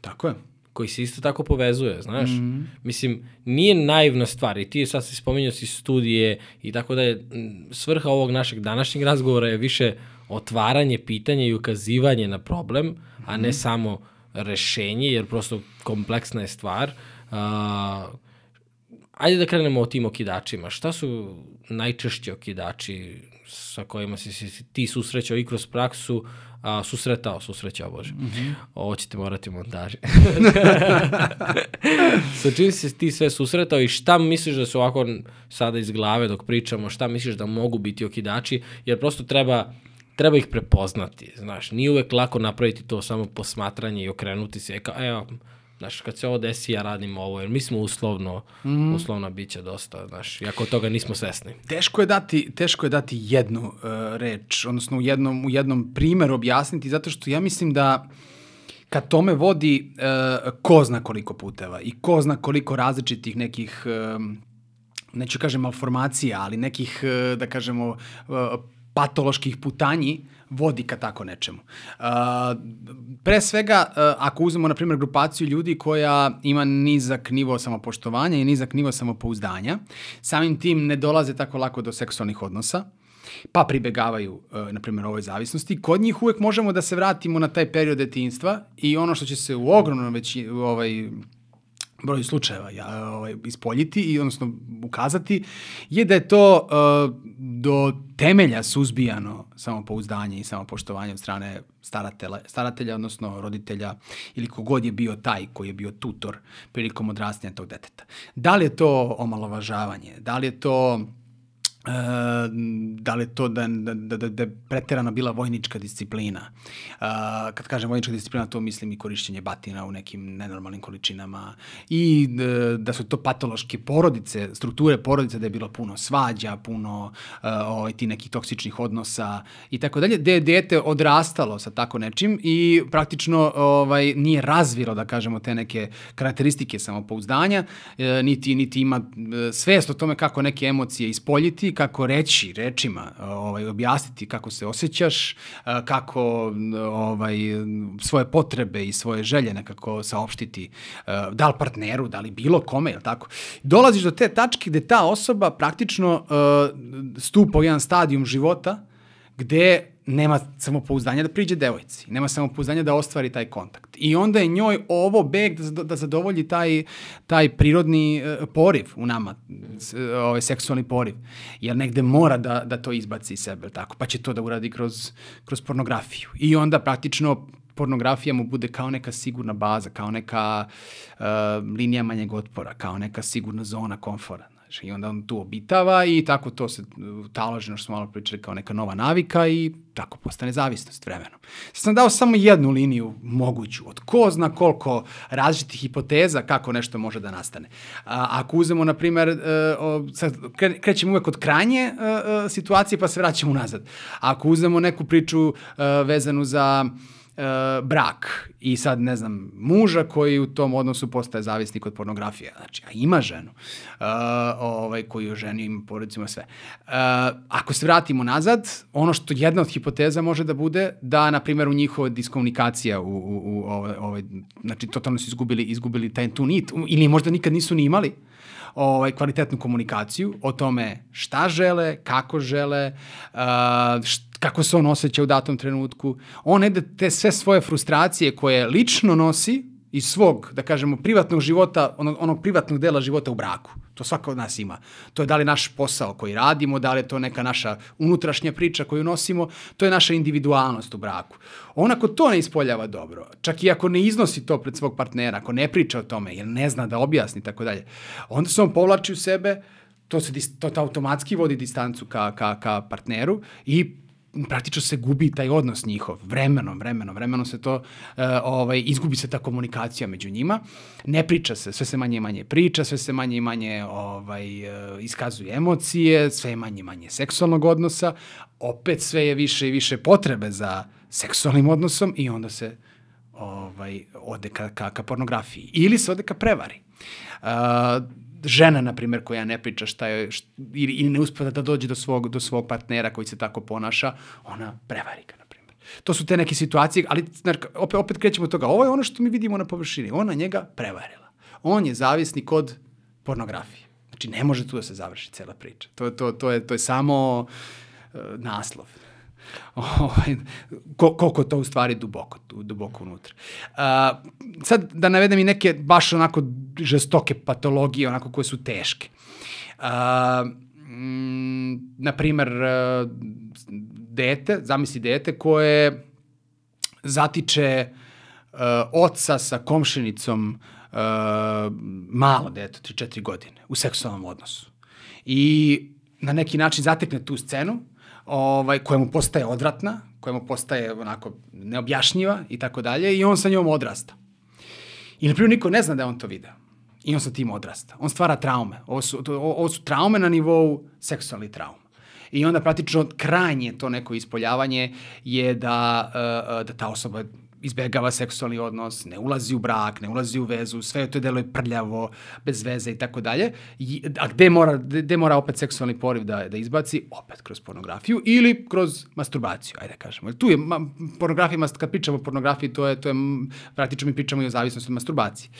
Tako je. koji se isto tako povezuje, znaš. Mhm. Mm -hmm. Mislim, nije naivna stvar i ti sad si spominjao si studije i tako da je svrha ovog našeg današnjeg razgovora je više otvaranje pitanja i ukazivanje na problem, mm -hmm. a Mhm. ne samo rešenje, jer prosto kompleksna je stvar. A, ajde da krenemo o tim okidačima. Šta su najčešći okidači sa kojima si se ti susrećao i kroz praksu, a, susretao, susrećao, Bože. Mm -hmm. Ovo ćete morati montaži. sa čim si ti sve susretao i šta misliš da su ovako sada iz glave dok pričamo, šta misliš da mogu biti okidači, jer prosto treba treba ih prepoznati, znaš, nije uvek lako napraviti to samo posmatranje i okrenuti se, e kao, evo, znaš, kad se ovo desi, ja radim ovo, jer mi smo uslovno, mm. uslovna bića dosta, znaš, iako toga nismo svesni. Teško je dati, teško je dati jednu uh, reč, odnosno u jednom, u jednom primeru objasniti, zato što ja mislim da kad tome vodi uh, ko zna koliko puteva i ko zna koliko različitih nekih, um, neću kažem malformacija, ali nekih, uh, da kažemo, uh, patoloških putanji vodi ka tako nečemu. Pre svega, ako uzmemo, na primjer, grupaciju ljudi koja ima nizak nivo samopoštovanja i nizak nivo samopouzdanja, samim tim ne dolaze tako lako do seksualnih odnosa, pa pribegavaju, uh, na primjer, ovoj zavisnosti. Kod njih uvek možemo da se vratimo na taj period detinjstva i ono što će se u ogromnom veći, ovaj, broj slučajeva ja, ovaj, ispoljiti i odnosno ukazati je da je to uh, do temelja suzbijano samopouzdanje i samopoštovanje od strane staratelja, staratelja, odnosno roditelja ili kogod je bio taj koji je bio tutor prilikom odrastanja tog deteta. Da li je to omalovažavanje? Da li je to E, da li to da, da, da, da je preterano bila vojnička disciplina. E, kad kažem vojnička disciplina, to mislim i korišćenje batina u nekim nenormalnim količinama i e, da su to patološke porodice, strukture porodice, da je bilo puno svađa, puno e, ovaj, ti nekih toksičnih odnosa i tako dalje, gde je dete odrastalo sa tako nečim i praktično ovaj, nije razvilo, da kažemo, te neke karakteristike samopouzdanja, e, niti, niti ima e, svest o tome kako neke emocije ispoljiti, kako reći rečima, ovaj, objasniti kako se osjećaš, kako ovaj, svoje potrebe i svoje želje nekako saopštiti da li partneru, da li bilo kome, je tako? Dolaziš do te tačke gde ta osoba praktično stupa u jedan stadijum života gde nema samopouzdanja da priđe devojci, nema samopouzdanja da ostvari taj kontakt. I onda je njoj ovo beg da, da zadovolji taj, taj prirodni uh, poriv u nama, ovaj seksualni poriv. Jer negde mora da, da to izbaci iz sebe, tako? pa će to da uradi kroz, kroz pornografiju. I onda praktično pornografija mu bude kao neka sigurna baza, kao neka uh, linija manjeg otpora, kao neka sigurna zona komfora. Znači, I onda on tu obitava i tako to se talože, što smo malo pričali, kao neka nova navika i tako postane zavisnost vremenom. Sad sam dao samo jednu liniju moguću, od ko zna koliko različitih hipoteza kako nešto može da nastane. A, ako uzemo, na primer, uh, sad krećemo uvek od krajnje uh, situacije pa se vraćamo nazad. Ako uzemo neku priču vezanu za brak i sad, ne znam, muža koji u tom odnosu postaje zavisnik od pornografije, znači, a ima ženu, uh, ovaj, koji je ženi ima porodicima sve. Uh, ako se vratimo nazad, ono što jedna od hipoteza može da bude da, na primjer, u njihova diskomunikacija, u, u, u ovaj, ovaj, znači, totalno su izgubili, izgubili taj tu nit, ili možda nikad nisu ni imali, ovaj, kvalitetnu komunikaciju o tome šta žele, kako žele, uh, šta kako se on osjeća u datom trenutku. On ne da te sve svoje frustracije koje lično nosi iz svog, da kažemo, privatnog života, onog, onog privatnog dela života u braku. To svako od nas ima. To je da li naš posao koji radimo, da li je to neka naša unutrašnja priča koju nosimo, to je naša individualnost u braku. On ako to ne ispoljava dobro, čak i ako ne iznosi to pred svog partnera, ako ne priča o tome, jer ne zna da objasni tako dalje, onda se on povlači u sebe, to se to, to automatski vodi distancu ka, ka, ka partneru i praktično se gubi taj odnos njihov, vremenom, vremenom, vremenom se to, uh, ovaj, izgubi se ta komunikacija među njima, ne priča se, sve se manje i manje priča, sve se manje i manje ovaj, uh, iskazuje emocije, sve je manje i manje seksualnog odnosa, opet sve je više i više potrebe za seksualnim odnosom i onda se ovaj, ode ka, ka, ka pornografiji. Ili se ode ka prevari. Uh, žena, na primjer, koja ne priča šta je, šta, ili, ili ne uspeva da dođe do svog, do svog partnera koji se tako ponaša, ona prevari ga, na primjer. To su te neke situacije, ali opet, opet krećemo od toga. Ovo je ono što mi vidimo na površini. Ona njega prevarila. On je zavisnik od pornografije. Znači, ne može tu da se završi cela priča. To, to, to, je, to je samo uh, naslov. Ovaj, koliko to u stvari duboko, duboko unutra. Uh, sad da navedem i neke baš onako žestoke patologije, onako koje su teške. Uh, mm, naprimer, uh, dete, zamisli dete koje zatiče uh, oca sa komšenicom uh, malo dete, 3-4 godine, u seksualnom odnosu. I na neki način zatekne tu scenu, ovaj, koja mu postaje odvratna, koja mu postaje onako neobjašnjiva i tako dalje i on sa njom odrasta. I na primjer niko ne zna da je on to video. I on sa tim odrasta. On stvara traume. Ovo su, to, ovo su traume na nivou seksualnih trauma. I onda praktično krajnje to neko ispoljavanje je da, uh, da ta osoba izbegava seksualni odnos, ne ulazi u brak, ne ulazi u vezu, sve to deluje prljavo, bez veze i tako dalje. A gde mora, gde mora opet seksualni poriv da, da izbaci? Opet kroz pornografiju ili kroz masturbaciju, ajde da kažemo. Tu je ma, pornografija, kad pričamo o pornografiji, to je, to je, praktično mi pričamo i o zavisnosti od masturbacije.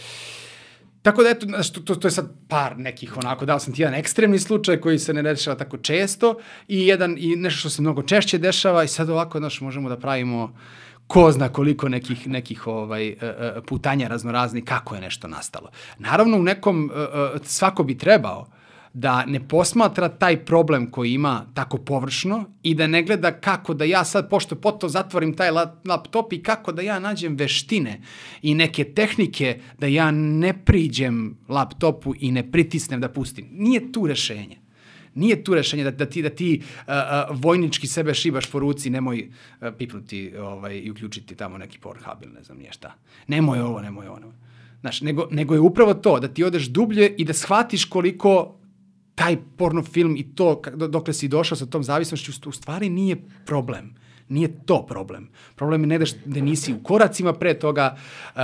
Tako da, eto, to, to, to je sad par nekih onako, dao sam ti jedan ekstremni slučaj koji se ne dešava tako često i jedan, i nešto što se mnogo češće dešava i sad ovako, znaš, možemo da pravimo uh, ko zna koliko nekih, nekih ovaj, e, e, putanja raznorazni kako je nešto nastalo. Naravno, u nekom, e, svako bi trebao da ne posmatra taj problem koji ima tako površno i da ne gleda kako da ja sad, pošto poto zatvorim taj laptop i kako da ja nađem veštine i neke tehnike da ja ne priđem laptopu i ne pritisnem da pustim. Nije tu rešenje. Nije tu rešenje da, da ti, da ti uh, vojnički sebe šibaš po ruci, nemoj uh, pipnuti ovaj, i uključiti tamo neki Pornhub ili ne znam nije šta. Nemoj ovo, nemoj ono. Znaš, nego, nego je upravo to, da ti odeš dublje i da shvatiš koliko taj porno film i to dokle si došao sa tom zavisnošću u stvari nije problem. Nije to problem. Problem je negde da nisi u koracima pre toga uh,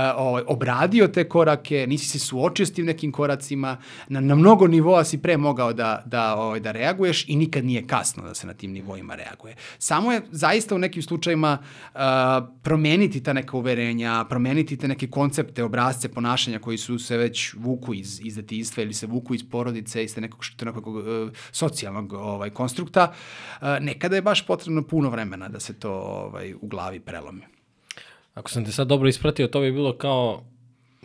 obradio te korake, nisi se suočio s tim nekim koracima, na, na mnogo nivoa si pre mogao da, da, ovaj, da reaguješ i nikad nije kasno da se na tim nivoima reaguje. Samo je zaista u nekim slučajima uh, promeniti ta neka uverenja, promeniti te neke koncepte, obrazce ponašanja koji su se već vuku iz, iz detinjstva ili se vuku iz porodice, iz te nekog, nekog uh, socijalnog ovaj, konstrukta, uh, nekada je baš potrebno puno vremena da se to ovaj, u glavi prelomi. Ako sam te sad dobro ispratio, to bi bilo kao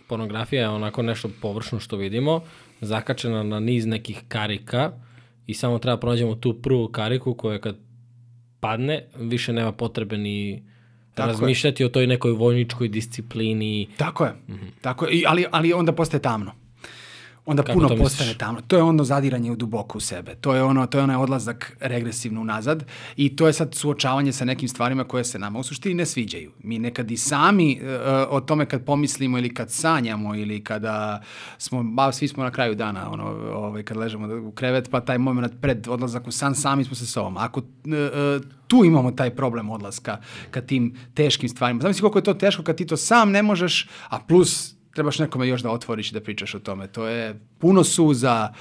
pornografija je onako nešto površno što vidimo, zakačena na niz nekih karika i samo treba pronađemo tu prvu kariku koja kad padne, više nema potrebe ni Tako razmišljati je. o toj nekoj vojničkoj disciplini. Tako je. Mm -hmm. Tako je. I, ali, ali onda postaje tamno onda Kako puno postane tamo. To je ono zadiranje u duboko u sebe. To je ono, to je onaj odlazak regresivno unazad i to je sad suočavanje sa nekim stvarima koje se nama u suštini ne sviđaju. Mi nekad i sami uh, o tome kad pomislimo ili kad sanjamo ili kada smo, ba, svi smo na kraju dana, ono, ovaj, kad ležemo u krevet, pa taj moment pred odlazak u san, sami smo se sobom. Ako uh, tu imamo taj problem odlaska ka tim teškim stvarima. Znam si koliko je to teško kad ti to sam ne možeš, a plus trebaš nekome još da otvoriš i da pričaš o tome. To je puno suza,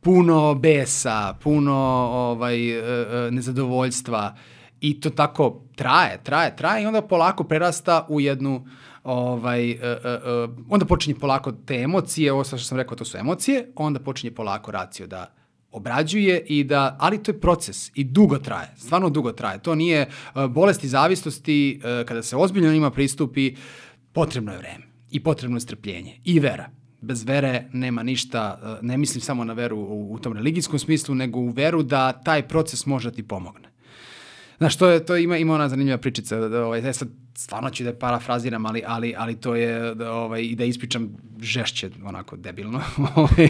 puno besa, puno ovaj, e, e, nezadovoljstva i to tako traje, traje, traje i onda polako prerasta u jednu ovaj, uh, uh, uh, onda počinje polako te emocije, ovo što sam rekao, to su emocije, onda počinje polako racio da obrađuje i da, ali to je proces i dugo traje, stvarno dugo traje. To nije uh, bolesti zavisnosti, kada se ozbiljno ima pristupi, potrebno je vreme i potrebno je strpljenje i vera. Bez vere nema ništa, e, ne mislim samo na veru u, u tom religijskom smislu, nego u veru da taj proces može da ti pomogne. Znaš, to, je, to ima, ima ona zanimljiva pričica, da, ovaj, sad stvarno ću da je parafraziram, ali, ali, ali to je da, ovaj, i da ispričam žešće, onako debilno, ovaj,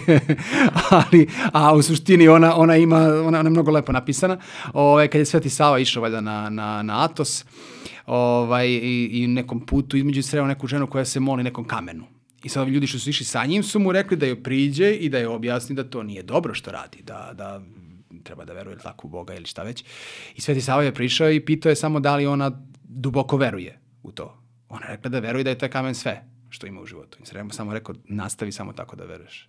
ali, a u suštini ona, ona ima, ona, ona je mnogo lepo napisana, ovaj, kad je Sveti Sava išao valjda na, na, na Atos, ovaj, i, i nekom putu između sreo neku ženu koja se moli nekom kamenu. I sad ljudi što su išli sa njim su mu rekli da joj priđe i da je objasni da to nije dobro što radi, da, da treba da veruje tako u Boga ili šta već. I Sveti Sava je prišao i pitao je samo da li ona duboko veruje u to. Ona je rekla da veruje da je taj kamen sve što ima u životu. I sam samo rekao, nastavi samo tako da veruješ.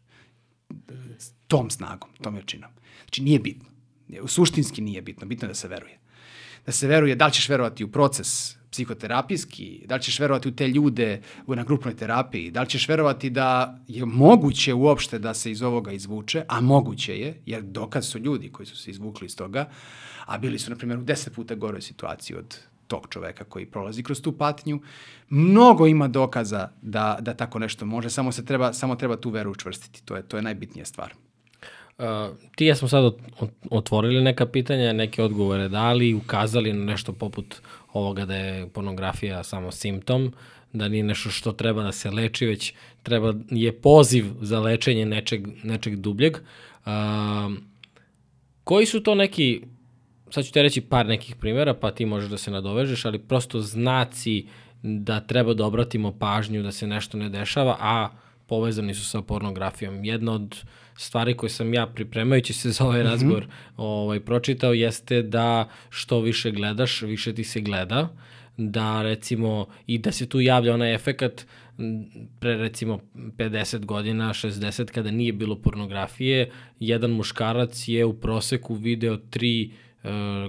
Tom snagom, tom jačinom. Znači nije bitno. Suštinski nije bitno, bitno je da se veruje da se veruje, da li ćeš verovati u proces psihoterapijski, da li ćeš verovati u te ljude na grupnoj terapiji, da li ćeš verovati da je moguće uopšte da se iz ovoga izvuče, a moguće je, jer dokaz su ljudi koji su se izvukli iz toga, a bili su, na primjer, u deset puta goroj situaciji od tog čoveka koji prolazi kroz tu patnju. Mnogo ima dokaza da, da tako nešto može, samo, se treba, samo treba tu veru učvrstiti. To je, to je najbitnija stvar. Uh, ti ja smo sad otvorili neka pitanja, neke odgovore dali, ukazali na nešto poput ovoga da je pornografija samo simptom, da nije nešto što treba da se leči, već treba, je poziv za lečenje nečeg, nečeg dubljeg. Uh, koji su to neki, sad ću te reći par nekih primjera, pa ti možeš da se nadovežeš, ali prosto znaci da treba da obratimo pažnju da se nešto ne dešava, a povezani su sa pornografijom. Jedna od stvari koje sam ja pripremajući se za ovaj mhm. razgovor mm -hmm. ovaj, pročitao jeste da što više gledaš, više ti se gleda, da recimo i da se tu javlja onaj efekat pre recimo 50 godina, 60 kada nije bilo pornografije, jedan muškarac je u proseku video tri uh,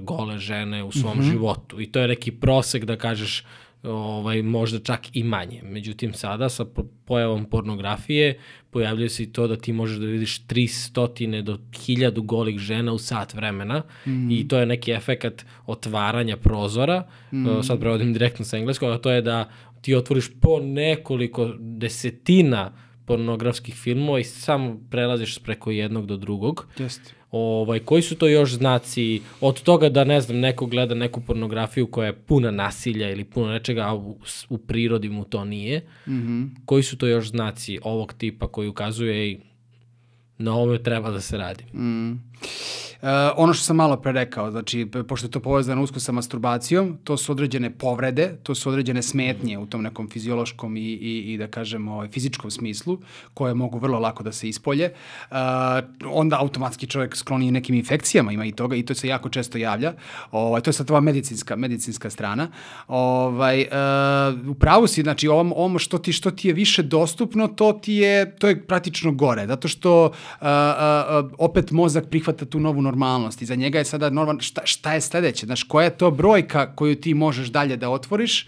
gole žene u svom mm -hmm. životu i to je neki prosek da kažeš ovaj, možda čak i manje. Međutim, sada sa pojavom pornografije pojavljuje se i to da ti možeš da vidiš 300 do 1000 golih žena u sat vremena mm. i to je neki efekat otvaranja prozora. Mm. Sad prevodim direktno sa engleskog, a to je da ti otvoriš po nekoliko desetina pornografskih filmova i samo prelaziš preko jednog do drugog. Jeste. Ovaj, koji su to još znaci od toga da, ne znam, neko gleda neku pornografiju koja je puna nasilja ili puno nečega, a u, u prirodi mu to nije. Mm -hmm. Koji su to još znaci ovog tipa koji ukazuje i na ovome treba da se radi? Mm. Ono što sam malo pre rekao, znači, pošto je to povezano usko sa masturbacijom, to su određene povrede, to su određene smetnje u tom nekom fiziološkom i, i, i da kažemo, ovaj, fizičkom smislu, koje mogu vrlo lako da se ispolje. Uh, onda automatski čovjek skloni nekim infekcijama, ima i toga, i to se jako često javlja. Ovaj, to je sad ova medicinska, medicinska strana. Ovaj, uh, u pravu si, znači, ovom, ovom što, ti, što ti je više dostupno, to ti je, to je praktično gore, zato što uh, uh, opet mozak prihvata tu novu normalnost i za njega je sada normalno, šta, šta je sledeće, znaš, koja je to brojka koju ti možeš dalje da otvoriš,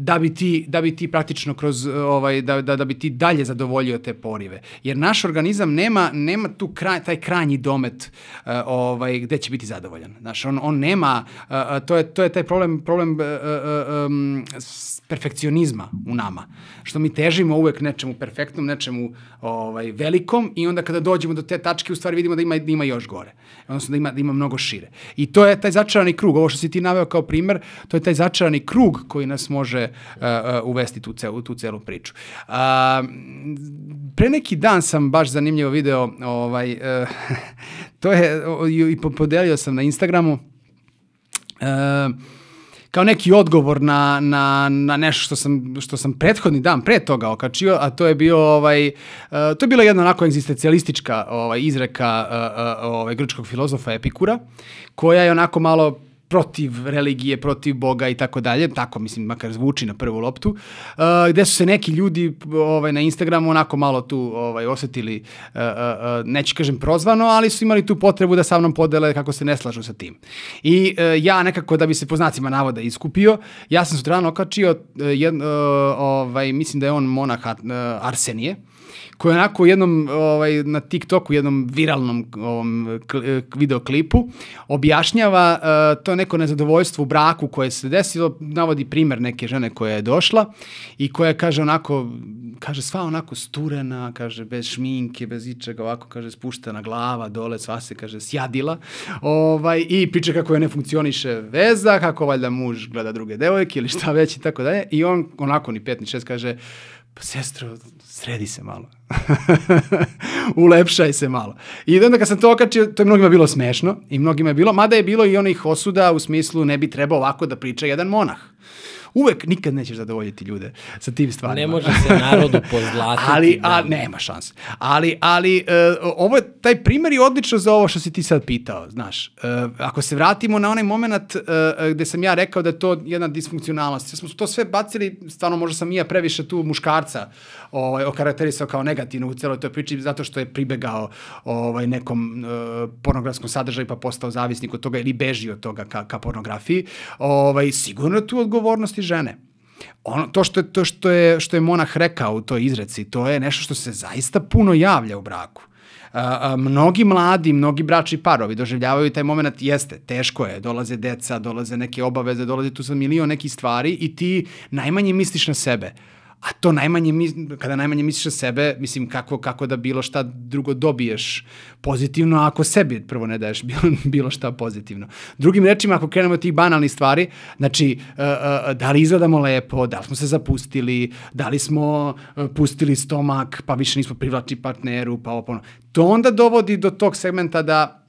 da bi ti, da bi ti praktično kroz, ovaj, da, da, da bi ti dalje zadovoljio te porive. Jer naš organizam nema, nema tu kraj, taj krajnji domet uh, ovaj, gde će biti zadovoljan. Znaš, on, on nema, uh, to, je, to je taj problem, problem uh, um, perfekcionizma u nama. Što mi težimo uvek nečemu perfektnom, nečemu ovaj, velikom i onda kada dođemo do te tačke u stvari vidimo da ima, da ima još gore. Odnosno da ima, da ima mnogo šire. I to je taj začarani krug. Ovo što si ti naveo kao primer, to je taj začarani krug koji nas može uvesti tu celu, tu celu priču. Uh, pre neki dan sam baš zanimljivo video, ovaj, uh, to je, i podelio sam na Instagramu, uh, kao neki odgovor na, na, na nešto što sam, što sam prethodni dan pre toga okačio, a to je bio ovaj, uh, to je bila jedna onako egzistencialistička ovaj, izreka uh, uh, ovaj, grčkog filozofa Epikura, koja je onako malo protiv religije, protiv Boga i tako dalje, tako mislim, makar zvuči na prvu loptu, uh, gde su se neki ljudi ovaj, na Instagramu onako malo tu ovaj, osetili, uh, uh, neću kažem prozvano, ali su imali tu potrebu da sa mnom podele kako se ne slažu sa tim. I uh, ja nekako da bi se po znacima navoda iskupio, ja sam sutradan okačio, uh, jed, uh, ovaj, mislim da je on monah uh, Arsenije, koji onako u jednom, ovaj, na TikToku, jednom viralnom ovom, videoklipu, objašnjava uh, to neko nezadovoljstvo u braku koje se desilo, navodi primer neke žene koja je došla i koja kaže onako, kaže sva onako sturena, kaže bez šminke, bez ičega, ovako kaže spuštena glava dole, sva se kaže sjadila ovaj, i priča kako je ne funkcioniše veza, kako valjda muž gleda druge devojke ili šta već i tako dalje i on onako ni pet ni šest kaže pa sestro, sredi se malo. Ulepšaj se malo. I onda kad sam to okačio, to je mnogima bilo smešno i mnogima je bilo, mada je bilo i onih osuda u smislu ne bi trebao ovako da priča jedan monah uvek nikad nećeš zadovoljiti ljude sa tim stvarima. Ne može se narodu pozlatiti. ali, da. a, nema šanse. Ali, ali uh, ovo, taj primer je odlično za ovo što si ti sad pitao, znaš. Uh, ako se vratimo na onaj moment uh, gde sam ja rekao da je to jedna disfunkcionalnost, smo to sve bacili, stvarno možda sam i ja previše tu muškarca ovaj, okarakterisao kao negativno u celoj toj priči zato što je pribegao ovaj, nekom uh, pornografskom sadržaju pa postao zavisnik od toga ili beži od toga ka, ka pornografiji. Ovaj, sigurno tu odgovornost i žene. Ono, to što je, to što je, što je monah rekao u toj izreci, to je nešto što se zaista puno javlja u braku. A, a, mnogi mladi, mnogi bračni parovi doživljavaju taj moment, jeste, teško je, dolaze deca, dolaze neke obaveze, dolaze tu sa milion nekih stvari i ti najmanje misliš na sebe a to najmanje, kada najmanje misliš o sebe, mislim, kako, kako da bilo šta drugo dobiješ pozitivno, ako sebi prvo ne daješ bilo, bilo šta pozitivno. Drugim rečima, ako krenemo od tih banalnih stvari, znači, uh, uh, da li izgledamo lepo, da li smo se zapustili, da li smo uh, pustili stomak, pa više nismo privlačni partneru, pa opono. To onda dovodi do tog segmenta da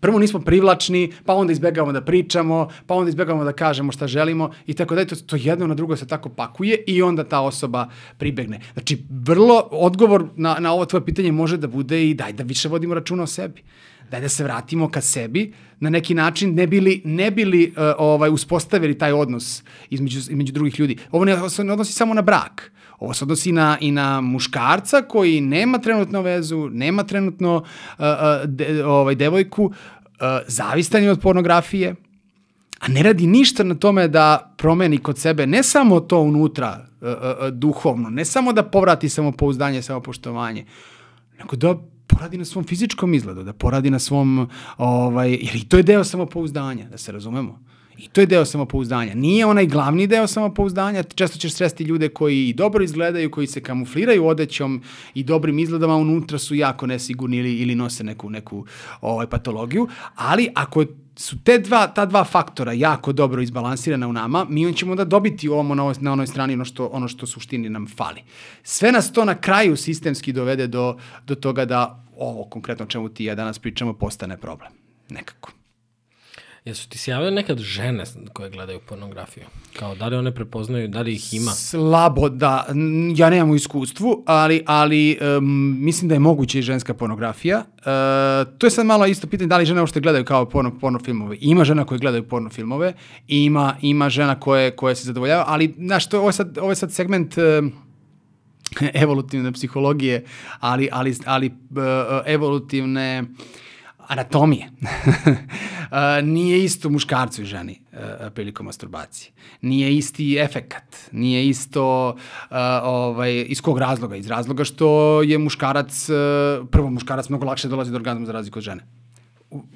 prvo nismo privlačni, pa onda izbegavamo da pričamo, pa onda izbegavamo da kažemo šta želimo i tako da to, to jedno na drugo se tako pakuje i onda ta osoba pribegne. Znači, vrlo odgovor na, na ovo tvoje pitanje može da bude i daj da više vodimo računa o sebi. Daj da se vratimo ka sebi na neki način, ne bili, ne bili uh, ovaj, uspostavili taj odnos između, između drugih ljudi. Ovo ne, ne odnosi samo na brak. Ovo se odnosi na, i na muškarca koji nema trenutno vezu, nema trenutno uh, uh, de, ovaj, devojku, uh, zavistan je od pornografije, a ne radi ništa na tome da promeni kod sebe ne samo to unutra uh, uh, duhovno, ne samo da povrati samopouzdanje, samopoštovanje, nego da poradi na svom fizičkom izgledu, da poradi na svom, ovaj, jer i to je deo samopouzdanja, da se razumemo. I to je deo samopouzdanja. Nije onaj glavni deo samopouzdanja, često ćeš sresti ljude koji dobro izgledaju, koji se kamufliraju odećom i dobrim izgledama, unutra su jako nesigurni ili, ili nose neku, neku ovaj, patologiju, ali ako su te dva, ta dva faktora jako dobro izbalansirana u nama, mi on ćemo da dobiti ovom na, ovoj, na onoj strani ono što, ono što suštini nam fali. Sve nas to na kraju sistemski dovede do, do toga da ovo konkretno o čemu ti ja danas pričamo postane problem. Nekako. Jesu ti se javile nekad žene koje gledaju pornografiju? Kao da li one prepoznaju, da li ih ima? Slabo, da. Ja nemam u iskustvu, ali, ali um, mislim da je moguće i ženska pornografija. Uh, to je sad malo isto pitanje da li žene uopšte gledaju kao porno, porno filmove. Ima žena koje gledaju porno filmove ima, ima žena koje, koje se zadovoljava, ali znaš, to, ovo, je sad, ovo je sad segment... Uh, evolutivne psihologije, ali, ali, ali uh, evolutivne uh, anatomije. nije isto muškarcu i ženi prilikom masturbacije. Nije isti efekat. Nije isto ovaj, iz kog razloga? Iz razloga što je muškarac, prvo muškarac mnogo lakše dolazi do orgazma za razliku od žene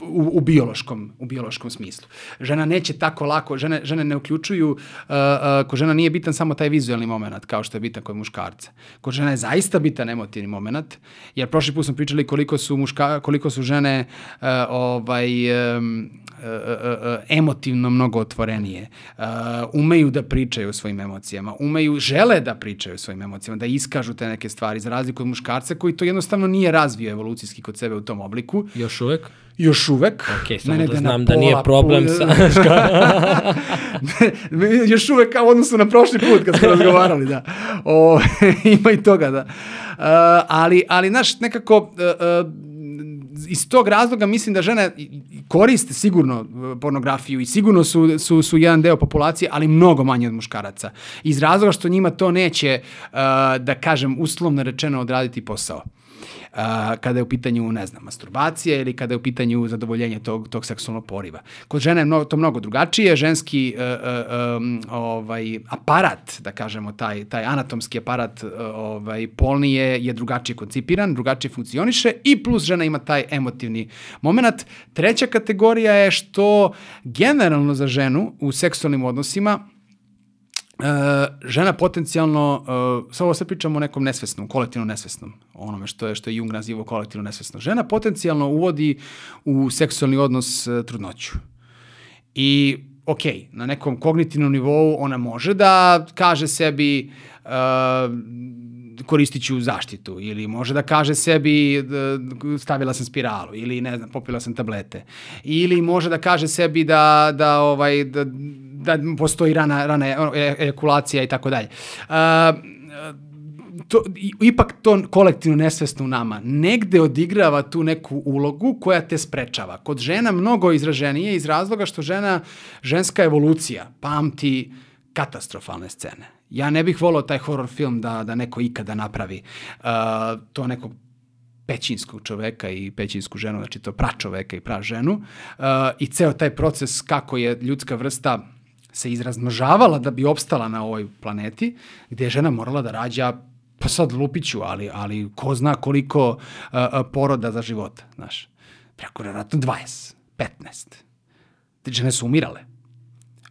u, u, biološkom, u biološkom smislu. Žena neće tako lako, žene, žene ne uključuju, uh, uh, ko žena nije bitan samo taj vizualni moment, kao što je bitan kod muškarca. Kod žena je zaista bitan emotivni moment, jer prošli put smo pričali koliko su, muška, koliko su žene uh, ovaj, um, uh, uh, emotivno mnogo otvorenije. Uh, umeju da pričaju o svojim emocijama, umeju, žele da pričaju o svojim emocijama, da iskažu te neke stvari, za razliku od muškarca koji to jednostavno nije razvio evolucijski kod sebe u tom obliku. Još uvek? Još uvek. Ok, samo da znam da nije problem sa... još uvek kao odnosno na prošli put kad smo razgovarali, da. O, ima i toga, da. Uh, ali, ali, znaš, nekako... Uh, uh, iz tog razloga mislim da žene koriste sigurno pornografiju i sigurno su, su, su jedan deo populacije, ali mnogo manje od muškaraca. Iz razloga što njima to neće, uh, da kažem, uslovno rečeno odraditi posao a, kada je u pitanju, ne znam, masturbacija ili kada je u pitanju zadovoljenje tog, tog seksualnog poriva. Kod žene je mnogo, to mnogo drugačije, ženski uh, uh, ovaj, aparat, da kažemo, taj, taj anatomski aparat uh, ovaj, polni je, je drugačije koncipiran, drugačije funkcioniše i plus žena ima taj emotivni moment. Treća kategorija je što generalno za ženu u seksualnim odnosima Uh, žena potencijalno, uh, samo sve pričamo o nekom nesvesnom, kolektivno nesvesnom, onome što je, što je Jung nazivao kolektivno nesvesno. Žena potencijalno uvodi u seksualni odnos uh, trudnoću. I, ok, na nekom kognitivnom nivou ona može da kaže sebi uh, koristit ću zaštitu ili može da kaže sebi da stavila sam spiralu ili ne znam popila sam tablete ili može da kaže sebi da da ovaj da da postoji rana, rana e, ejakulacija i tako dalje. To, ipak to kolektivno nesvesno u nama negde odigrava tu neku ulogu koja te sprečava. Kod žena mnogo izraženije iz razloga što žena, ženska evolucija pamti katastrofalne scene. Ja ne bih volao taj horror film da, da neko ikada napravi uh, to nekog pećinskog čoveka i pećinsku ženu, znači to pračoveka i praženu uh, i ceo taj proces kako je ljudska vrsta se izrazmnožavala da bi opstala na ovoj planeti, gde je žena morala da rađa pa sad lupiću, ali, ali ko zna koliko uh, uh, poroda za života, znaš. Preko vjerojatno 20, 15. Te žene su umirale.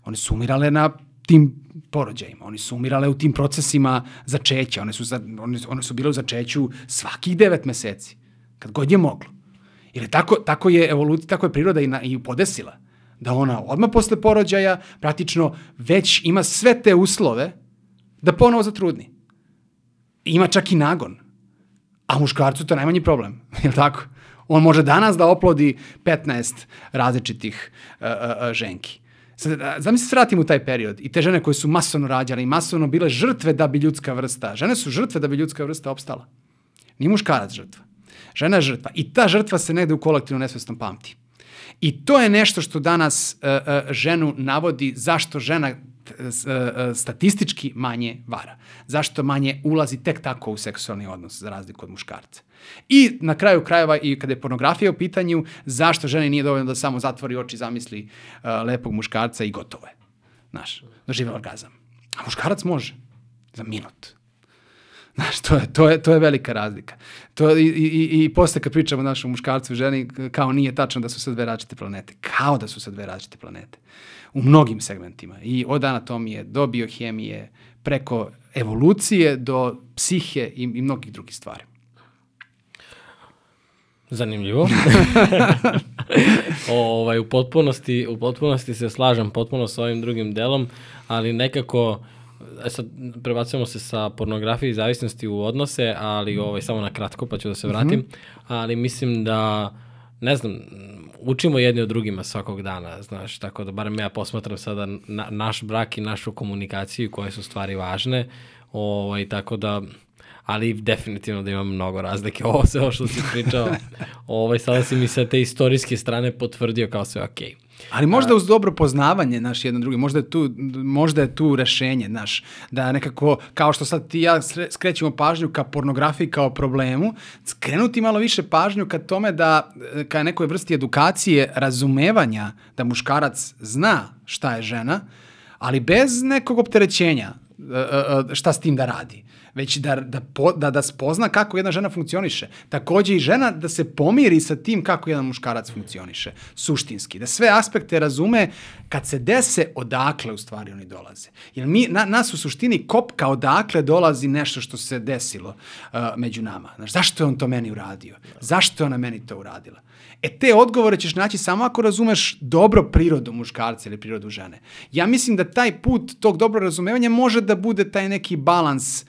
One su umirale na tim porođajima. Oni su umirale u tim procesima začeća. One su, za, one, one su bile u začeću svakih devet meseci. Kad god je moglo. Jer tako, tako je evolucija, tako je priroda i, na, i podesila da ona odmah posle porođaja praktično već ima sve te uslove da ponovo zatrudni. Ima čak i nagon. A muškarcu to je najmanji problem, je li tako? On može danas da oplodi 15 različitih uh, uh, ženki. Sad, zamisli se vratim u taj period i te žene koje su masovno rađale i masovno bile žrtve da bi ljudska vrsta, žene su žrtve da bi ljudska vrsta opstala. Ni muškarac žrtva. Žena je žrtva. I ta žrtva se negde u kolektivno nesvesnom pamti. I to je nešto što danas uh, uh, ženu navodi zašto žena statistički manje vara. Zašto manje ulazi tek tako u seksualni odnos za razliku od muškarca. I na kraju krajeva i kada je pornografija u pitanju, zašto ženi nije dovoljno da samo zatvori oči, zamisli uh, lepog muškarca i gotovo je. Znaš, dožive orgazam. A muškarac može. Za minut. Znaš, to je, to je, to je velika razlika. To, i, i, I posle kad pričamo o našom muškarcu i ženi, kao nije tačno da su sad dve različite planete. Kao da su sad dve različite planete. U mnogim segmentima. I od anatomije do biohemije, preko evolucije do psihe i, i mnogih drugih stvari. Zanimljivo. ovaj, u, potpunosti, u potpunosti se slažem potpuno sa ovim drugim delom, ali nekako sad prebacujemo se sa pornografije i zavisnosti u odnose, ali ovaj, samo na kratko pa ću da se vratim, mm -hmm. ali mislim da ne znam, učimo jedni od drugima svakog dana, znaš, tako da barem ja posmatram sada na, naš brak i našu komunikaciju koje su stvari važne, ovaj, tako da ali definitivno da ima mnogo razlike. Ovo sve ovo što si pričao, ovaj, sada si mi sa te istorijske strane potvrdio kao sve okej. Okay. Ali možda uz dobro poznavanje naš jedan drugi, možda je tu, možda je tu rešenje, naš, da nekako, kao što sad ti ja skrećemo pažnju ka pornografiji kao problemu, skrenuti malo više pažnju ka tome da, ka nekoj vrsti edukacije, razumevanja da muškarac zna šta je žena, ali bez nekog opterećenja e, e, e, šta s tim da radi već da, da, po, da, da spozna kako jedna žena funkcioniše. Takođe i žena da se pomiri sa tim kako jedan muškarac funkcioniše, suštinski. Da sve aspekte razume kad se dese odakle u stvari oni dolaze. Jer mi, na, nas u suštini kopka odakle dolazi nešto što se desilo uh, među nama. Znaš, zašto je on to meni uradio? Zašto je ona meni to uradila? E te odgovore ćeš naći samo ako razumeš dobro prirodu muškarca ili prirodu žene. Ja mislim da taj put tog dobro razumevanja može da bude taj neki balans uh,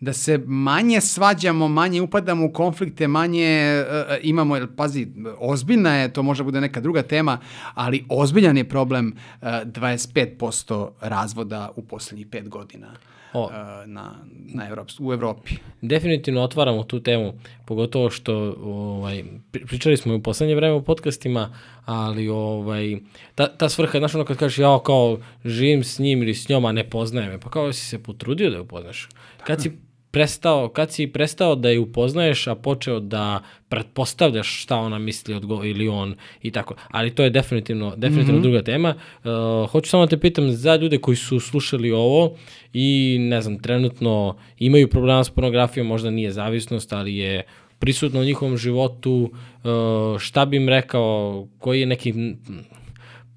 da se manje svađamo, manje upadamo u konflikte, manje uh, imamo, jer pazi, ozbiljna je, to može bude neka druga tema, ali ozbiljan je problem uh, 25% razvoda u poslednjih pet godina. O, na, na Evrop, u Evropi. Definitivno otvaramo tu temu, pogotovo što ovaj, pričali smo i u poslednje vreme u podcastima, ali ovaj, ta, ta svrha, znaš ono kad kažeš ja kao živim s njim ili s njom, a ne poznaje me, pa kao si se potrudio da je upoznaš. Kad si prestao, kad si prestao da je upoznaješ, a počeo da pretpostavljaš šta ona misli odgo ili on i tako. Ali to je definitivno, definitivno mm -hmm. druga tema. Uh, hoću samo da te pitam za ljude koji su slušali ovo i ne znam, trenutno imaju problema s pornografijom, možda nije zavisnost, ali je prisutno u njihovom životu, uh, šta bi im rekao, koji je neki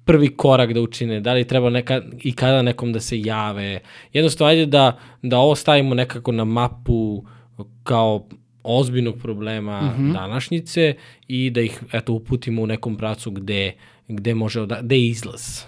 prvi korak da učine, da li treba neka, i kada nekom da se jave. Jednostavno, ajde da, da ovo stavimo nekako na mapu kao ozbiljnog problema mm -hmm. današnjice i da ih eto uputimo u nekom pracu gde, gde može, da, gde je izlaz.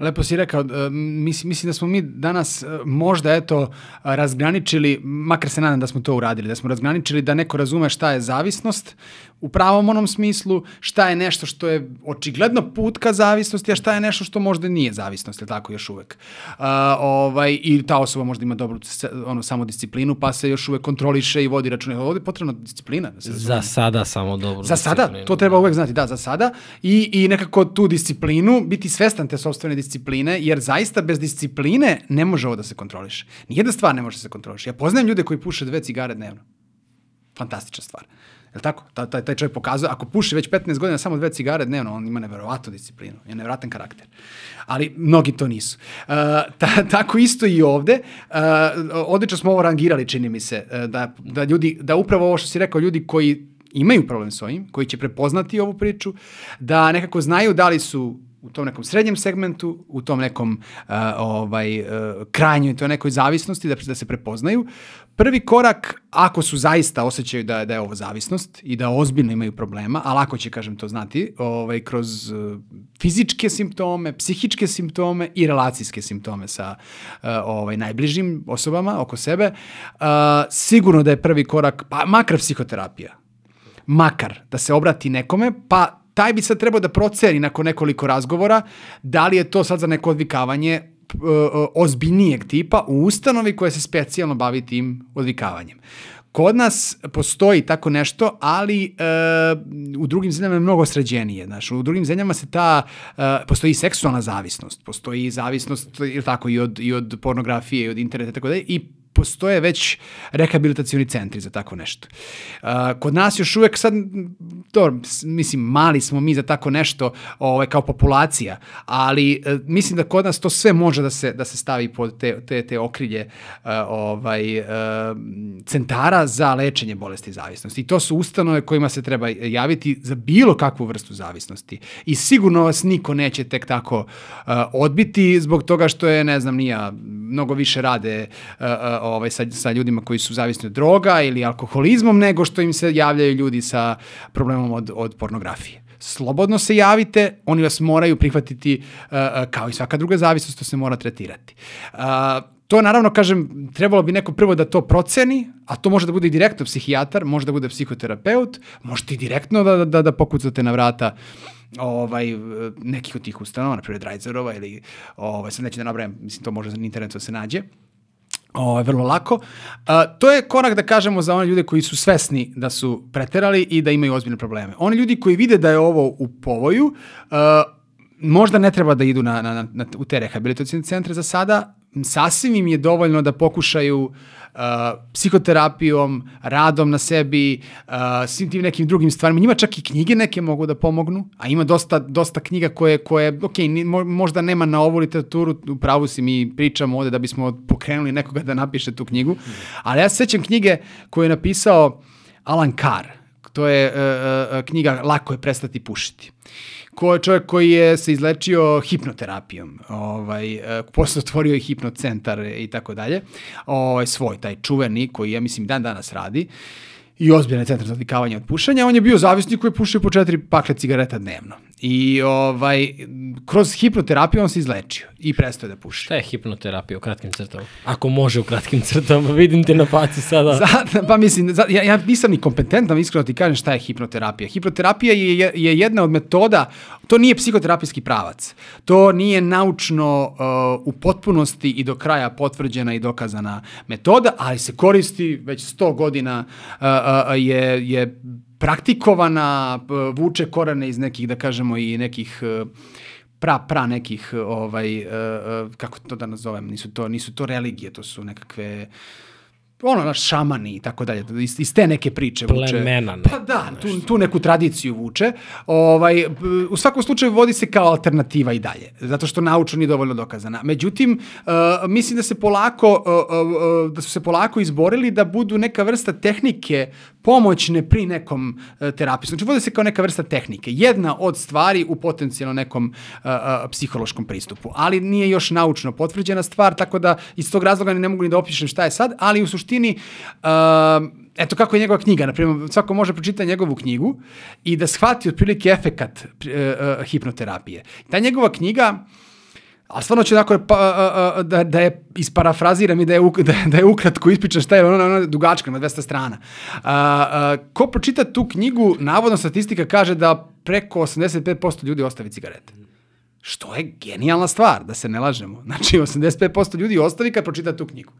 Lepo si rekao, e, mislim, mislim da smo mi danas e, možda eto razgraničili, makar se nadam da smo to uradili, da smo razgraničili da neko razume šta je zavisnost u pravom onom smislu, šta je nešto što je očigledno put ka zavisnosti, a šta je nešto što možda nije zavisnost, ili tako još uvek. Uh, ovaj, I ta osoba možda ima dobru ono, samodisciplinu, pa se još uvek kontroliše i vodi račune. Ovde je potrebna disciplina. Da se za sada samo dobru Za sada, to treba da. uvek znati, da, za sada. I, I nekako tu disciplinu, biti svestan te sobstvene discipline, jer zaista bez discipline ne može ovo da se kontroliše. Nijedna stvar ne može da se kontroliše. Ja poznajem ljude koji puše dve cigare dnevno. Fantastična stvar. Je li tako? Ta, taj, taj čovjek pokazuje, ako puši već 15 godina samo dve cigare dnevno, on ima neverovatnu disciplinu, je neverovatan karakter. Ali mnogi to nisu. Uh, ta, tako isto i ovde. Uh, odlično smo ovo rangirali, čini mi se, uh, da, da ljudi, da upravo ovo što si rekao, ljudi koji imaju problem s ovim, koji će prepoznati ovu priču, da nekako znaju da li su u tom nekom srednjem segmentu, u tom nekom uh, ovaj, uh, krajnjoj, to nekoj zavisnosti, da, da se prepoznaju. Prvi korak, ako su zaista osjećaju da, da je ovo zavisnost i da ozbiljno imaju problema, a lako će, kažem, to znati, ovaj, kroz uh, fizičke simptome, psihičke simptome i relacijske simptome sa uh, ovaj, najbližim osobama oko sebe, uh, sigurno da je prvi korak, pa makar psihoterapija, makar da se obrati nekome, pa taj bi sad trebao da proceni nakon nekoliko razgovora da li je to sad za neko odvikavanje ozbiljnijeg tipa u ustanovi koja se specijalno bavi tim odvikavanjem. Kod nas postoji tako nešto, ali e, u drugim zemljama je mnogo sređenije. Znaš, u drugim zemljama se ta, e, postoji seksualna zavisnost, postoji zavisnost tako, i od, i od pornografije, i od interneta, tako da i postoje već rehabilitacioni centri za tako nešto. Kod nas još uvek sad, to, mislim, mali smo mi za tako nešto ovaj, kao populacija, ali uh, mislim da kod nas to sve može da se, da se stavi pod te, te, te okrilje uh, ovaj, uh, centara za lečenje bolesti zavisnosti. I to su ustanove kojima se treba javiti za bilo kakvu vrstu zavisnosti. I sigurno vas niko neće tek tako odbiti zbog toga što je, ne znam, nija, mnogo više rade ovaj, sa, sa ljudima koji su zavisni od droga ili alkoholizmom, nego što im se javljaju ljudi sa problemom od, od pornografije slobodno se javite, oni vas moraju prihvatiti uh, uh, kao i svaka druga zavisnost, to se mora tretirati. Uh, to naravno, kažem, trebalo bi neko prvo da to proceni, a to može da bude i direktno psihijatar, može da bude psihoterapeut, možete i direktno da, da, da pokucate na vrata ovaj, nekih od tih ustanova, na primjer Drajzerova ili, ovaj, sad neću da nabrajem, mislim, to može na internetu da se nađe. Ovo, vrlo lako. A, to je korak da kažemo za one ljude koji su svesni da su preterali i da imaju ozbiljne probleme. Oni ljudi koji vide da je ovo u povoju, a, možda ne treba da idu na, na, na, u te rehabilitacijne centre za sada, sasvim im je dovoljno da pokušaju uh, psihoterapijom, radom na sebi, uh, svim tim nekim drugim stvarima. Njima čak i knjige neke mogu da pomognu, a ima dosta, dosta knjiga koje, koje ok, možda nema na ovu literaturu, u pravu si mi pričamo ovde da bismo pokrenuli nekoga da napiše tu knjigu, ali ja se sećam knjige koju je napisao Alan Carr. To je uh, uh, knjiga Lako je prestati pušiti ko je čovjek koji je se izlečio hipnoterapijom, ovaj, e, posle otvorio i hipnocentar i tako dalje, ovaj, svoj, taj čuveni koji ja mislim dan danas radi i ozbiljan centar za odvikavanje od pušenja, on je bio zavisnik koji je pušio po četiri pakle cigareta dnevno. I ovaj, kroz hipnoterapiju on se izlečio i prestao da puši. Šta je hipnoterapija u kratkim crtama? Ako može u kratkim crtama, vidim te na faci sada. Za, pa mislim, za, ja, ja nisam ni kompetentan, iskreno ti kažem šta je hipnoterapija. Hipnoterapija je, je jedna od metoda, to nije psihoterapijski pravac. To nije naučno uh, u potpunosti i do kraja potvrđena i dokazana metoda, ali se koristi već 100 godina uh, uh, je, je praktikovana, vuče korene iz nekih, da kažemo, i nekih e, pra, pra nekih, ovaj, e, e, kako to da nazovem, nisu to, nisu to religije, to su nekakve ono, naš šamani i tako dalje, iz, iz te neke priče vuče. Plemena. Pa da, tu, tu neku tradiciju vuče. Ovaj, u svakom slučaju vodi se kao alternativa i dalje, zato što naučno nije dovoljno dokazana. Međutim, uh, mislim da se polako, uh, uh, da su se polako izborili da budu neka vrsta tehnike pomoćne pri nekom uh, terapiju. Znači, vode se kao neka vrsta tehnike. Jedna od stvari u potencijalno nekom uh, uh, psihološkom pristupu. Ali nije još naučno potvrđena stvar, tako da iz tog razloga ne mogu ni da opišem šta je sad, ali u suštini uh, eto kako je njegova knjiga, na primjer, svako može pročitati njegovu knjigu i da shvati otprilike efekat uh, uh, hipnoterapije. Ta njegova knjiga Ali stvarno ću onako pa, uh, uh, da, da je isparafraziram i da je, da, da je ukratko ispričam šta je ona, ona dugačka, ima 200 strana. Uh, uh, ko pročita tu knjigu, navodno statistika kaže da preko 85% ljudi ostavi cigarete. Što je genijalna stvar, da se ne lažemo. Znači, 85% ljudi ostavi kad pročita tu knjigu.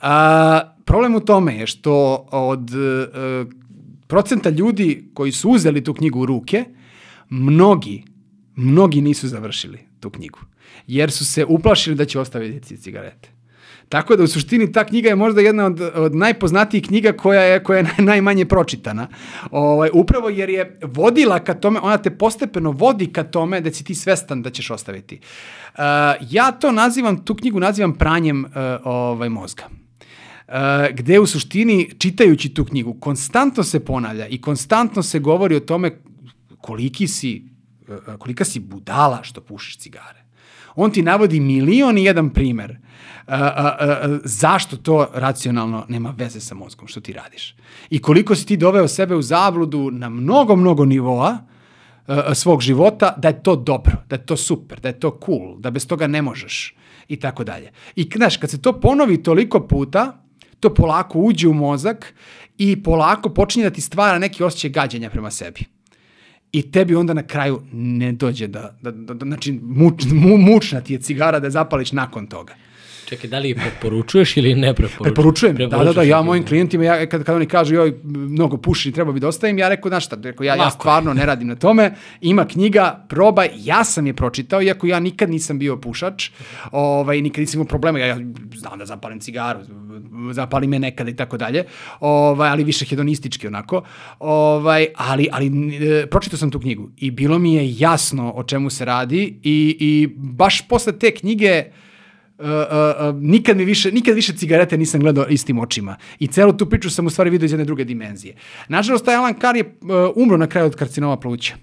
A, problem u tome je što od uh, procenta ljudi koji su uzeli tu knjigu u ruke, mnogi, mnogi nisu završili tu knjigu. Jer su se uplašili da će ostaviti cigarete. Tako da u suštini ta knjiga je možda jedna od, od najpoznatijih knjiga koja je, koja je najmanje pročitana. Ovaj, upravo jer je vodila ka tome, ona te postepeno vodi ka tome da si ti svestan da ćeš ostaviti. Uh, ja to nazivam, tu knjigu nazivam pranjem uh, ovaj, mozga. Uh, gde u suštini, čitajući tu knjigu, konstantno se ponavlja i konstantno se govori o tome koliki si, uh, kolika si budala što pušiš cigare. On ti navodi milion i jedan primer a, a, a, zašto to racionalno nema veze sa mozgom što ti radiš. I koliko si ti doveo sebe u zabludu na mnogo, mnogo nivoa a, svog života da je to dobro, da je to super, da je to cool, da bez toga ne možeš i tako dalje. I znaš, kad se to ponovi toliko puta, to polako uđe u mozak i polako počinje da ti stvara neki osjećaj gađanja prema sebi i tebi onda na kraju ne dođe da, da, da, da znači muč, mu, mučna ti je cigara da zapališ nakon toga. Čekaj, da li je preporučuješ ili ne preporučuješ? Preporučujem, da, da, da, ja mojim klijentima, ja, kad, kad oni kažu, joj, mnogo puši, treba bi da ostavim, ja rekao, znaš šta, rekao, ja, ja Lako stvarno ne radim na tome, ima knjiga, probaj, ja sam je pročitao, iako ja nikad nisam bio pušač, ovaj, nikad nisam imao problema, ja, ja znam da zapalim cigaru, zapali me nekada i tako dalje, ovaj, ali više hedonistički onako, ovaj, ali, ali e, pročitao sam tu knjigu i bilo mi je jasno o čemu se radi i, i baš posle te knjige Uh, uh, uh, nikad mi više, nikad više cigarete nisam gledao istim očima. I celu tu priču sam u stvari vidio iz jedne druge dimenzije. Nažalost, taj Alan Carr je uh, umro na kraju od karcinoma pluća.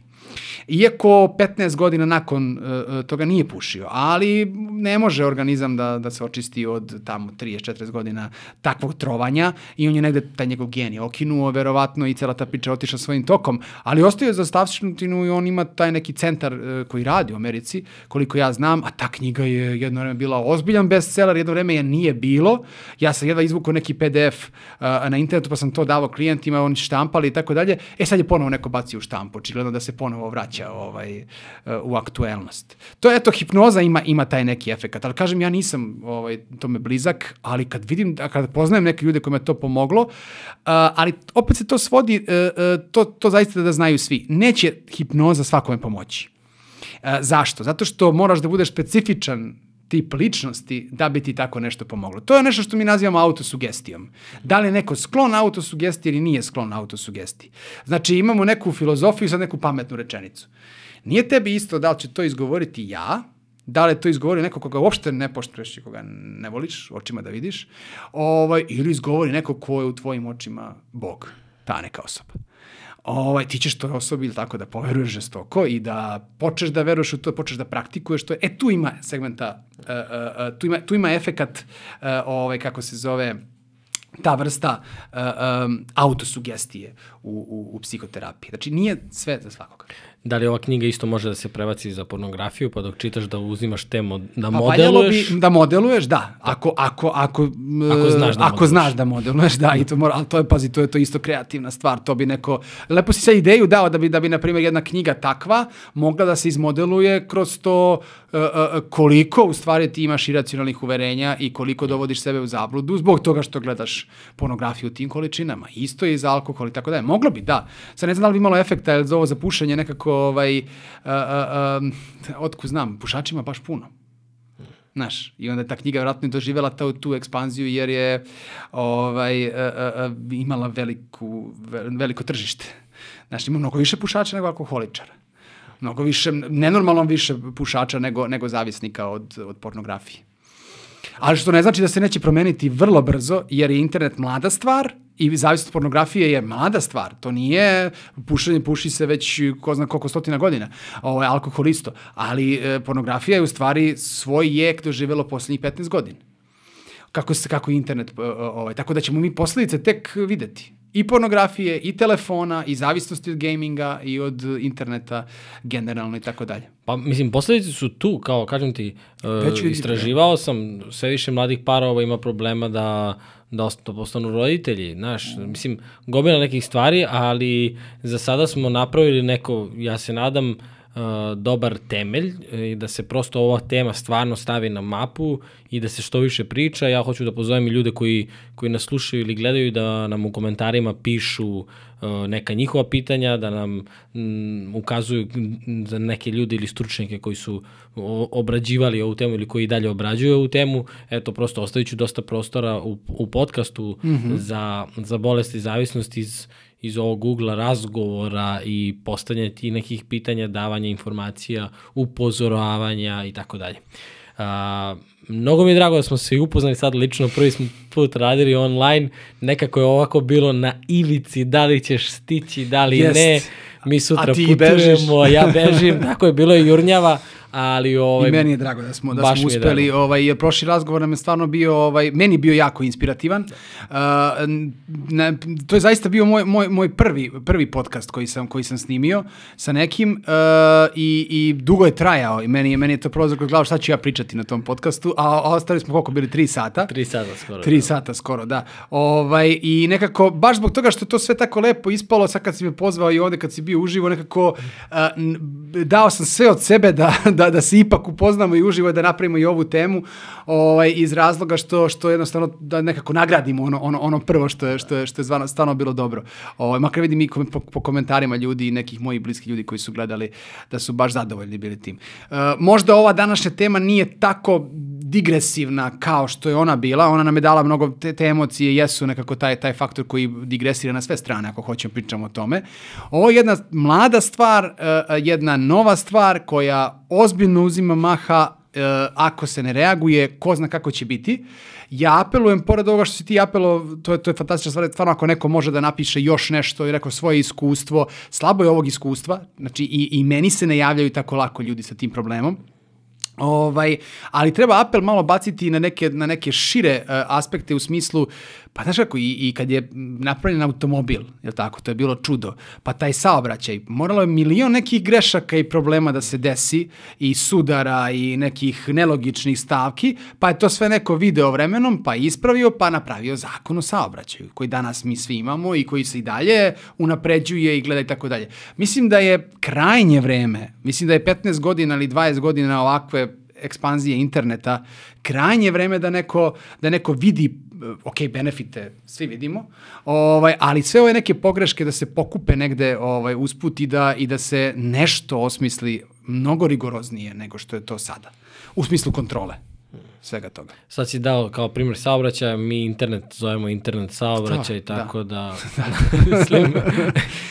Iako 15 godina nakon uh, toga nije pušio, ali ne može organizam da, da se očisti od tamo 30-40 godina takvog trovanja i on je negde taj njegov gen je okinuo, verovatno i cela ta priča otišla svojim tokom, ali ostaje je za stavštinu i on ima taj neki centar uh, koji radi u Americi, koliko ja znam, a ta knjiga je jedno vreme bila ozbiljan bestseller, jedno vreme je nije bilo. Ja sam jedva izvukao neki PDF uh, na internetu pa sam to davao klijentima, oni štampali i tako dalje. E sad je ponovo neko bacio u štampu, očigledno da se ponovo vraća ovaj, uh, u aktuelnost. To je, eto, hipnoza ima, ima taj neki efekat, ali kažem, ja nisam ovaj, tome blizak, ali kad vidim, kad poznajem neke ljude kojima je to pomoglo, uh, ali opet se to svodi, uh, to, to zaista da znaju svi. Neće hipnoza svakome pomoći. E, zašto? Zato što moraš da budeš specifičan tip ličnosti da bi ti tako nešto pomoglo. To je nešto što mi nazivamo autosugestijom. Da li je neko sklon autosugestiji ili nije sklon autosugestiji. Znači imamo neku filozofiju sad neku pametnu rečenicu. Nije tebi isto da li će to izgovoriti ja, da li je to izgovori neko koga uopšte ne poštuješ i koga ne voliš, očima da vidiš, ovaj, ili izgovori neko ko je u tvojim očima Bog, ta neka osoba ovaj, ti ćeš toj osobi ili tako da poveruješ žestoko i da počneš da veruješ u to, počneš da praktikuješ to. E, tu ima segmenta, uh, uh, tu, ima, tu ima efekat, uh, ovaj, kako se zove, ta vrsta uh, um, autosugestije u, u, u psihoterapiji. Znači, nije sve za svakoga. Da li ova knjiga isto može da se prebaci za pornografiju, pa dok čitaš da uzimaš temo, da Pa modeluješ? Bi, da modeluješ, da. Ako, ako, ako, Ako znaš da ako modeluješ. znaš da modeluješ, da, i to mora, ali to je, pazi, to je to isto kreativna stvar, to bi neko, lepo si sa ideju dao da bi, da bi, na primjer, jedna knjiga takva mogla da se izmodeluje kroz to koliko u stvari ti imaš iracionalnih uverenja i koliko dovodiš sebe u zabludu zbog toga što gledaš pornografiju u tim količinama. Isto je i za alkohol i tako dalje. Moglo bi, da. Sad ne znam da li bi imalo efekta, jer za ovo za pušenje nekako, ovaj, um, otku znam, pušačima baš puno. Znaš, i onda je ta knjiga vjerojatno i doživjela tu, tu ekspanziju jer je ovaj, uh, uh, uh, imala veliku, ve- veliko tržište. Znaš, ima mnogo više pušača nego alkoholičara. Mnogo više, nenormalno više pušača nego, nego zavisnika od, od pornografije. Ali što ne znači da se neće promeniti vrlo brzo, jer je internet mlada stvar i zavisnost pornografije je mlada stvar. To nije pušenje, puši se već ko zna koliko stotina godina. Ovo je alkohol isto. Ali e, pornografija je u stvari svoj jek doživjelo posljednjih 15 godina kako se kako internet e, ovaj tako da ćemo mi posledice tek videti i pornografije i telefona i zavisnosti od gaminga i od interneta generalno i tako dalje. Pa mislim, posledice su tu, kao kažem ti, uh, Već istraživao sam, sve više mladih parova ima problema da da da postanu roditelji, znaš, mislim, gomila nekih stvari, ali za sada smo napravili neko, ja se nadam, uh, dobar temelj i da se prosto ova tema stvarno stavi na mapu i da se što više priča. Ja hoću da pozovem i ljude koji, koji nas slušaju ili gledaju da nam u komentarima pišu uh, neka njihova pitanja, da nam ukazuju za neke ljude ili stručnjake koji su obrađivali ovu temu ili koji dalje obrađuju ovu temu. Eto, prosto ostavit ću dosta prostora u, u podcastu mm -hmm. za, za bolesti i zavisnosti iz, iz ovog ugla razgovora i postavljanja ti nekih pitanja, davanja informacija, upozoravanja i tako dalje. A, mnogo mi je drago da smo se upoznali sad lično, prvi smo put radili online, nekako je ovako bilo na ivici, da li ćeš stići, da li Jest. ne, mi sutra putujemo, bežiš. ja bežim, tako je bilo i jurnjava, ali ovaj, I meni je drago da smo da smo je uspeli, drago. ovaj jer prošli razgovor nam je stvarno bio ovaj meni je bio jako inspirativan. Uh, na, to je zaista bio moj, moj, moj prvi prvi podcast koji sam koji sam snimio sa nekim uh, i, i dugo je trajao i meni je meni je to prolazilo kroz glavu šta ću ja pričati na tom podcastu, a, a ostali smo koliko bili 3 sata. tri sata skoro. Tri sata skoro, da. Ovaj, I nekako, baš zbog toga što je to sve tako lepo ispalo, sad kad si me pozvao i ovde kad si bio uživo, nekako uh, dao sam sve od sebe da, da, da se ipak upoznamo i uživo da napravimo i ovu temu ovaj, iz razloga što, što jednostavno da nekako nagradimo ono, ono, ono prvo što je, što je, što je zvano, stvarno bilo dobro. Ovaj, makar vidim i kom, po, po, komentarima ljudi i nekih mojih bliskih ljudi koji su gledali da su baš zadovoljni bili tim. Uh, možda ova današnja tema nije tako digresivna kao što je ona bila, ona nam je dala mnogo, te, te emocije jesu nekako taj, taj faktor koji digresira na sve strane, ako hoćemo pričamo o tome. Ovo je jedna mlada stvar, uh, jedna nova stvar koja ozbiljno uzima maha uh, ako se ne reaguje, ko zna kako će biti. Ja apelujem, pored ovoga što si ti apelo, to je, to je fantastična stvar, stvarno ako neko može da napiše još nešto i rekao svoje iskustvo, slabo je ovog iskustva, znači i, i meni se ne javljaju tako lako ljudi sa tim problemom, Ovaj, ali treba apel malo baciti na neke, na neke šire uh, aspekte u smislu, pa znaš kako, i, i kad je napravljen automobil, je tako, to je bilo čudo, pa taj saobraćaj, moralo je milion nekih grešaka i problema da se desi, i sudara, i nekih nelogičnih stavki, pa je to sve neko video vremenom, pa ispravio, pa napravio zakon o saobraćaju, koji danas mi svi imamo i koji se i dalje unapređuje i gleda i tako dalje. Mislim da je krajnje vreme, mislim da je 15 godina ili 20 godina ovakve ekspanzije interneta, krajnje vreme da neko, da neko vidi ok, benefite svi vidimo, ovaj, ali sve ove neke pogreške da se pokupe negde ovaj, usput i da, i da se nešto osmisli mnogo rigoroznije nego što je to sada. U smislu kontrole svega toga. Sad si dao kao primjer saobraćaja, mi internet zovemo internet saobraćaj, da, tako da, da mislim,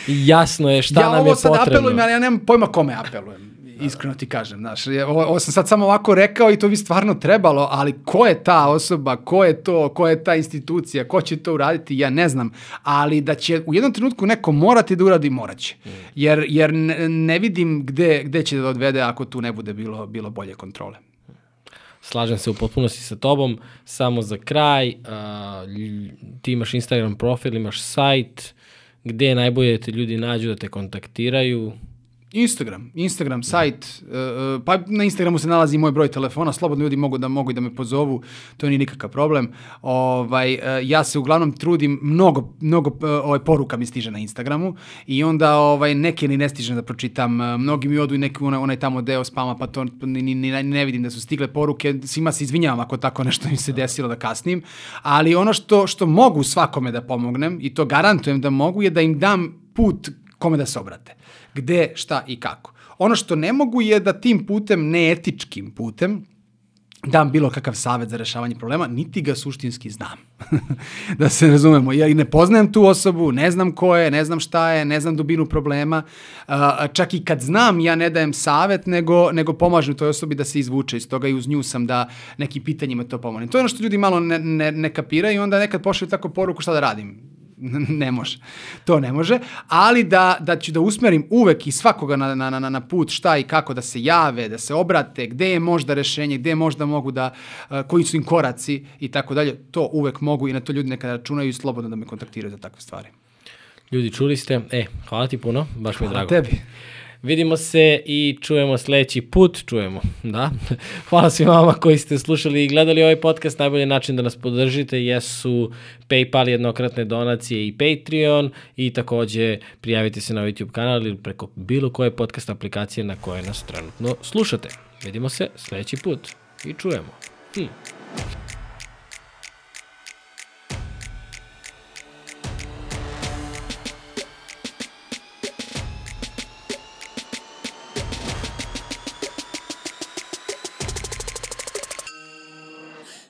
jasno je šta ja nam je potrebno. Ja ovo sad apelujem, ali ja nemam pojma kome apelujem iskreno ti kažem, znaš, ovo, ovo sam sad samo ovako rekao i to bi stvarno trebalo, ali ko je ta osoba, ko je to, ko je ta institucija, ko će to uraditi, ja ne znam, ali da će u jednom trenutku neko morati da uradi, moraće. Mm. Jer, jer ne, vidim gde, gde će da odvede ako tu ne bude bilo, bilo bolje kontrole. Slažem se u potpunosti sa tobom. Samo za kraj, uh, ti imaš Instagram profil, imaš sajt, gde je najbolje da te ljudi nađu, da te kontaktiraju? Instagram, Instagram, sajt, uh, pa na Instagramu se nalazi moj broj telefona, slobodno ljudi mogu da mogu da me pozovu, to nije nikakav problem. Ovaj uh, ja se uglavnom trudim mnogo mnogo uh, ovaj poruka mi stiže na Instagramu i onda ovaj neke ni ne stižem da pročitam. Mnogi mi odu i neki onaj, onaj tamo deo spama, pa to ni, ni, ni ne vidim da su stigle poruke. Svima se izvinjavam ako tako nešto mi se desilo da kasnim, ali ono što što mogu svakome da pomognem i to garantujem da mogu je da im dam put kome da se obrate gde, šta i kako. Ono što ne mogu je da tim putem, neetičkim putem, dam bilo kakav savet za rešavanje problema, niti ga suštinski znam. da se razumemo, ja i ne poznajem tu osobu, ne znam ko je, ne znam šta je, ne znam dubinu problema. Čak i kad znam, ja ne dajem savet, nego, nego pomažem toj osobi da se izvuče iz toga i uz nju sam da nekim pitanjima to pomognem. To je ono što ljudi malo ne, ne, ne kapiraju i onda nekad pošalju tako poruku šta da radim ne može. To ne može, ali da, da ću da usmerim uvek i svakoga na, na, na, na put šta i kako da se jave, da se obrate, gde je možda rešenje, gde možda mogu da, uh, koji su im koraci i tako dalje, to uvek mogu i na to ljudi nekada računaju i slobodno da me kontaktiraju za takve stvari. Ljudi, čuli ste, e, hvala ti puno, baš mi je drago. Hvala tebi. Vidimo se i čujemo sledeći put, čujemo, da. Hvala svima vama koji ste slušali i gledali ovaj podcast. Najbolji način da nas podržite jesu PayPal, jednokratne donacije i Patreon i takođe prijavite se na YouTube kanal ili preko bilo koje podcast aplikacije na koje nas trenutno slušate. Vidimo se sledeći put i čujemo. Hm.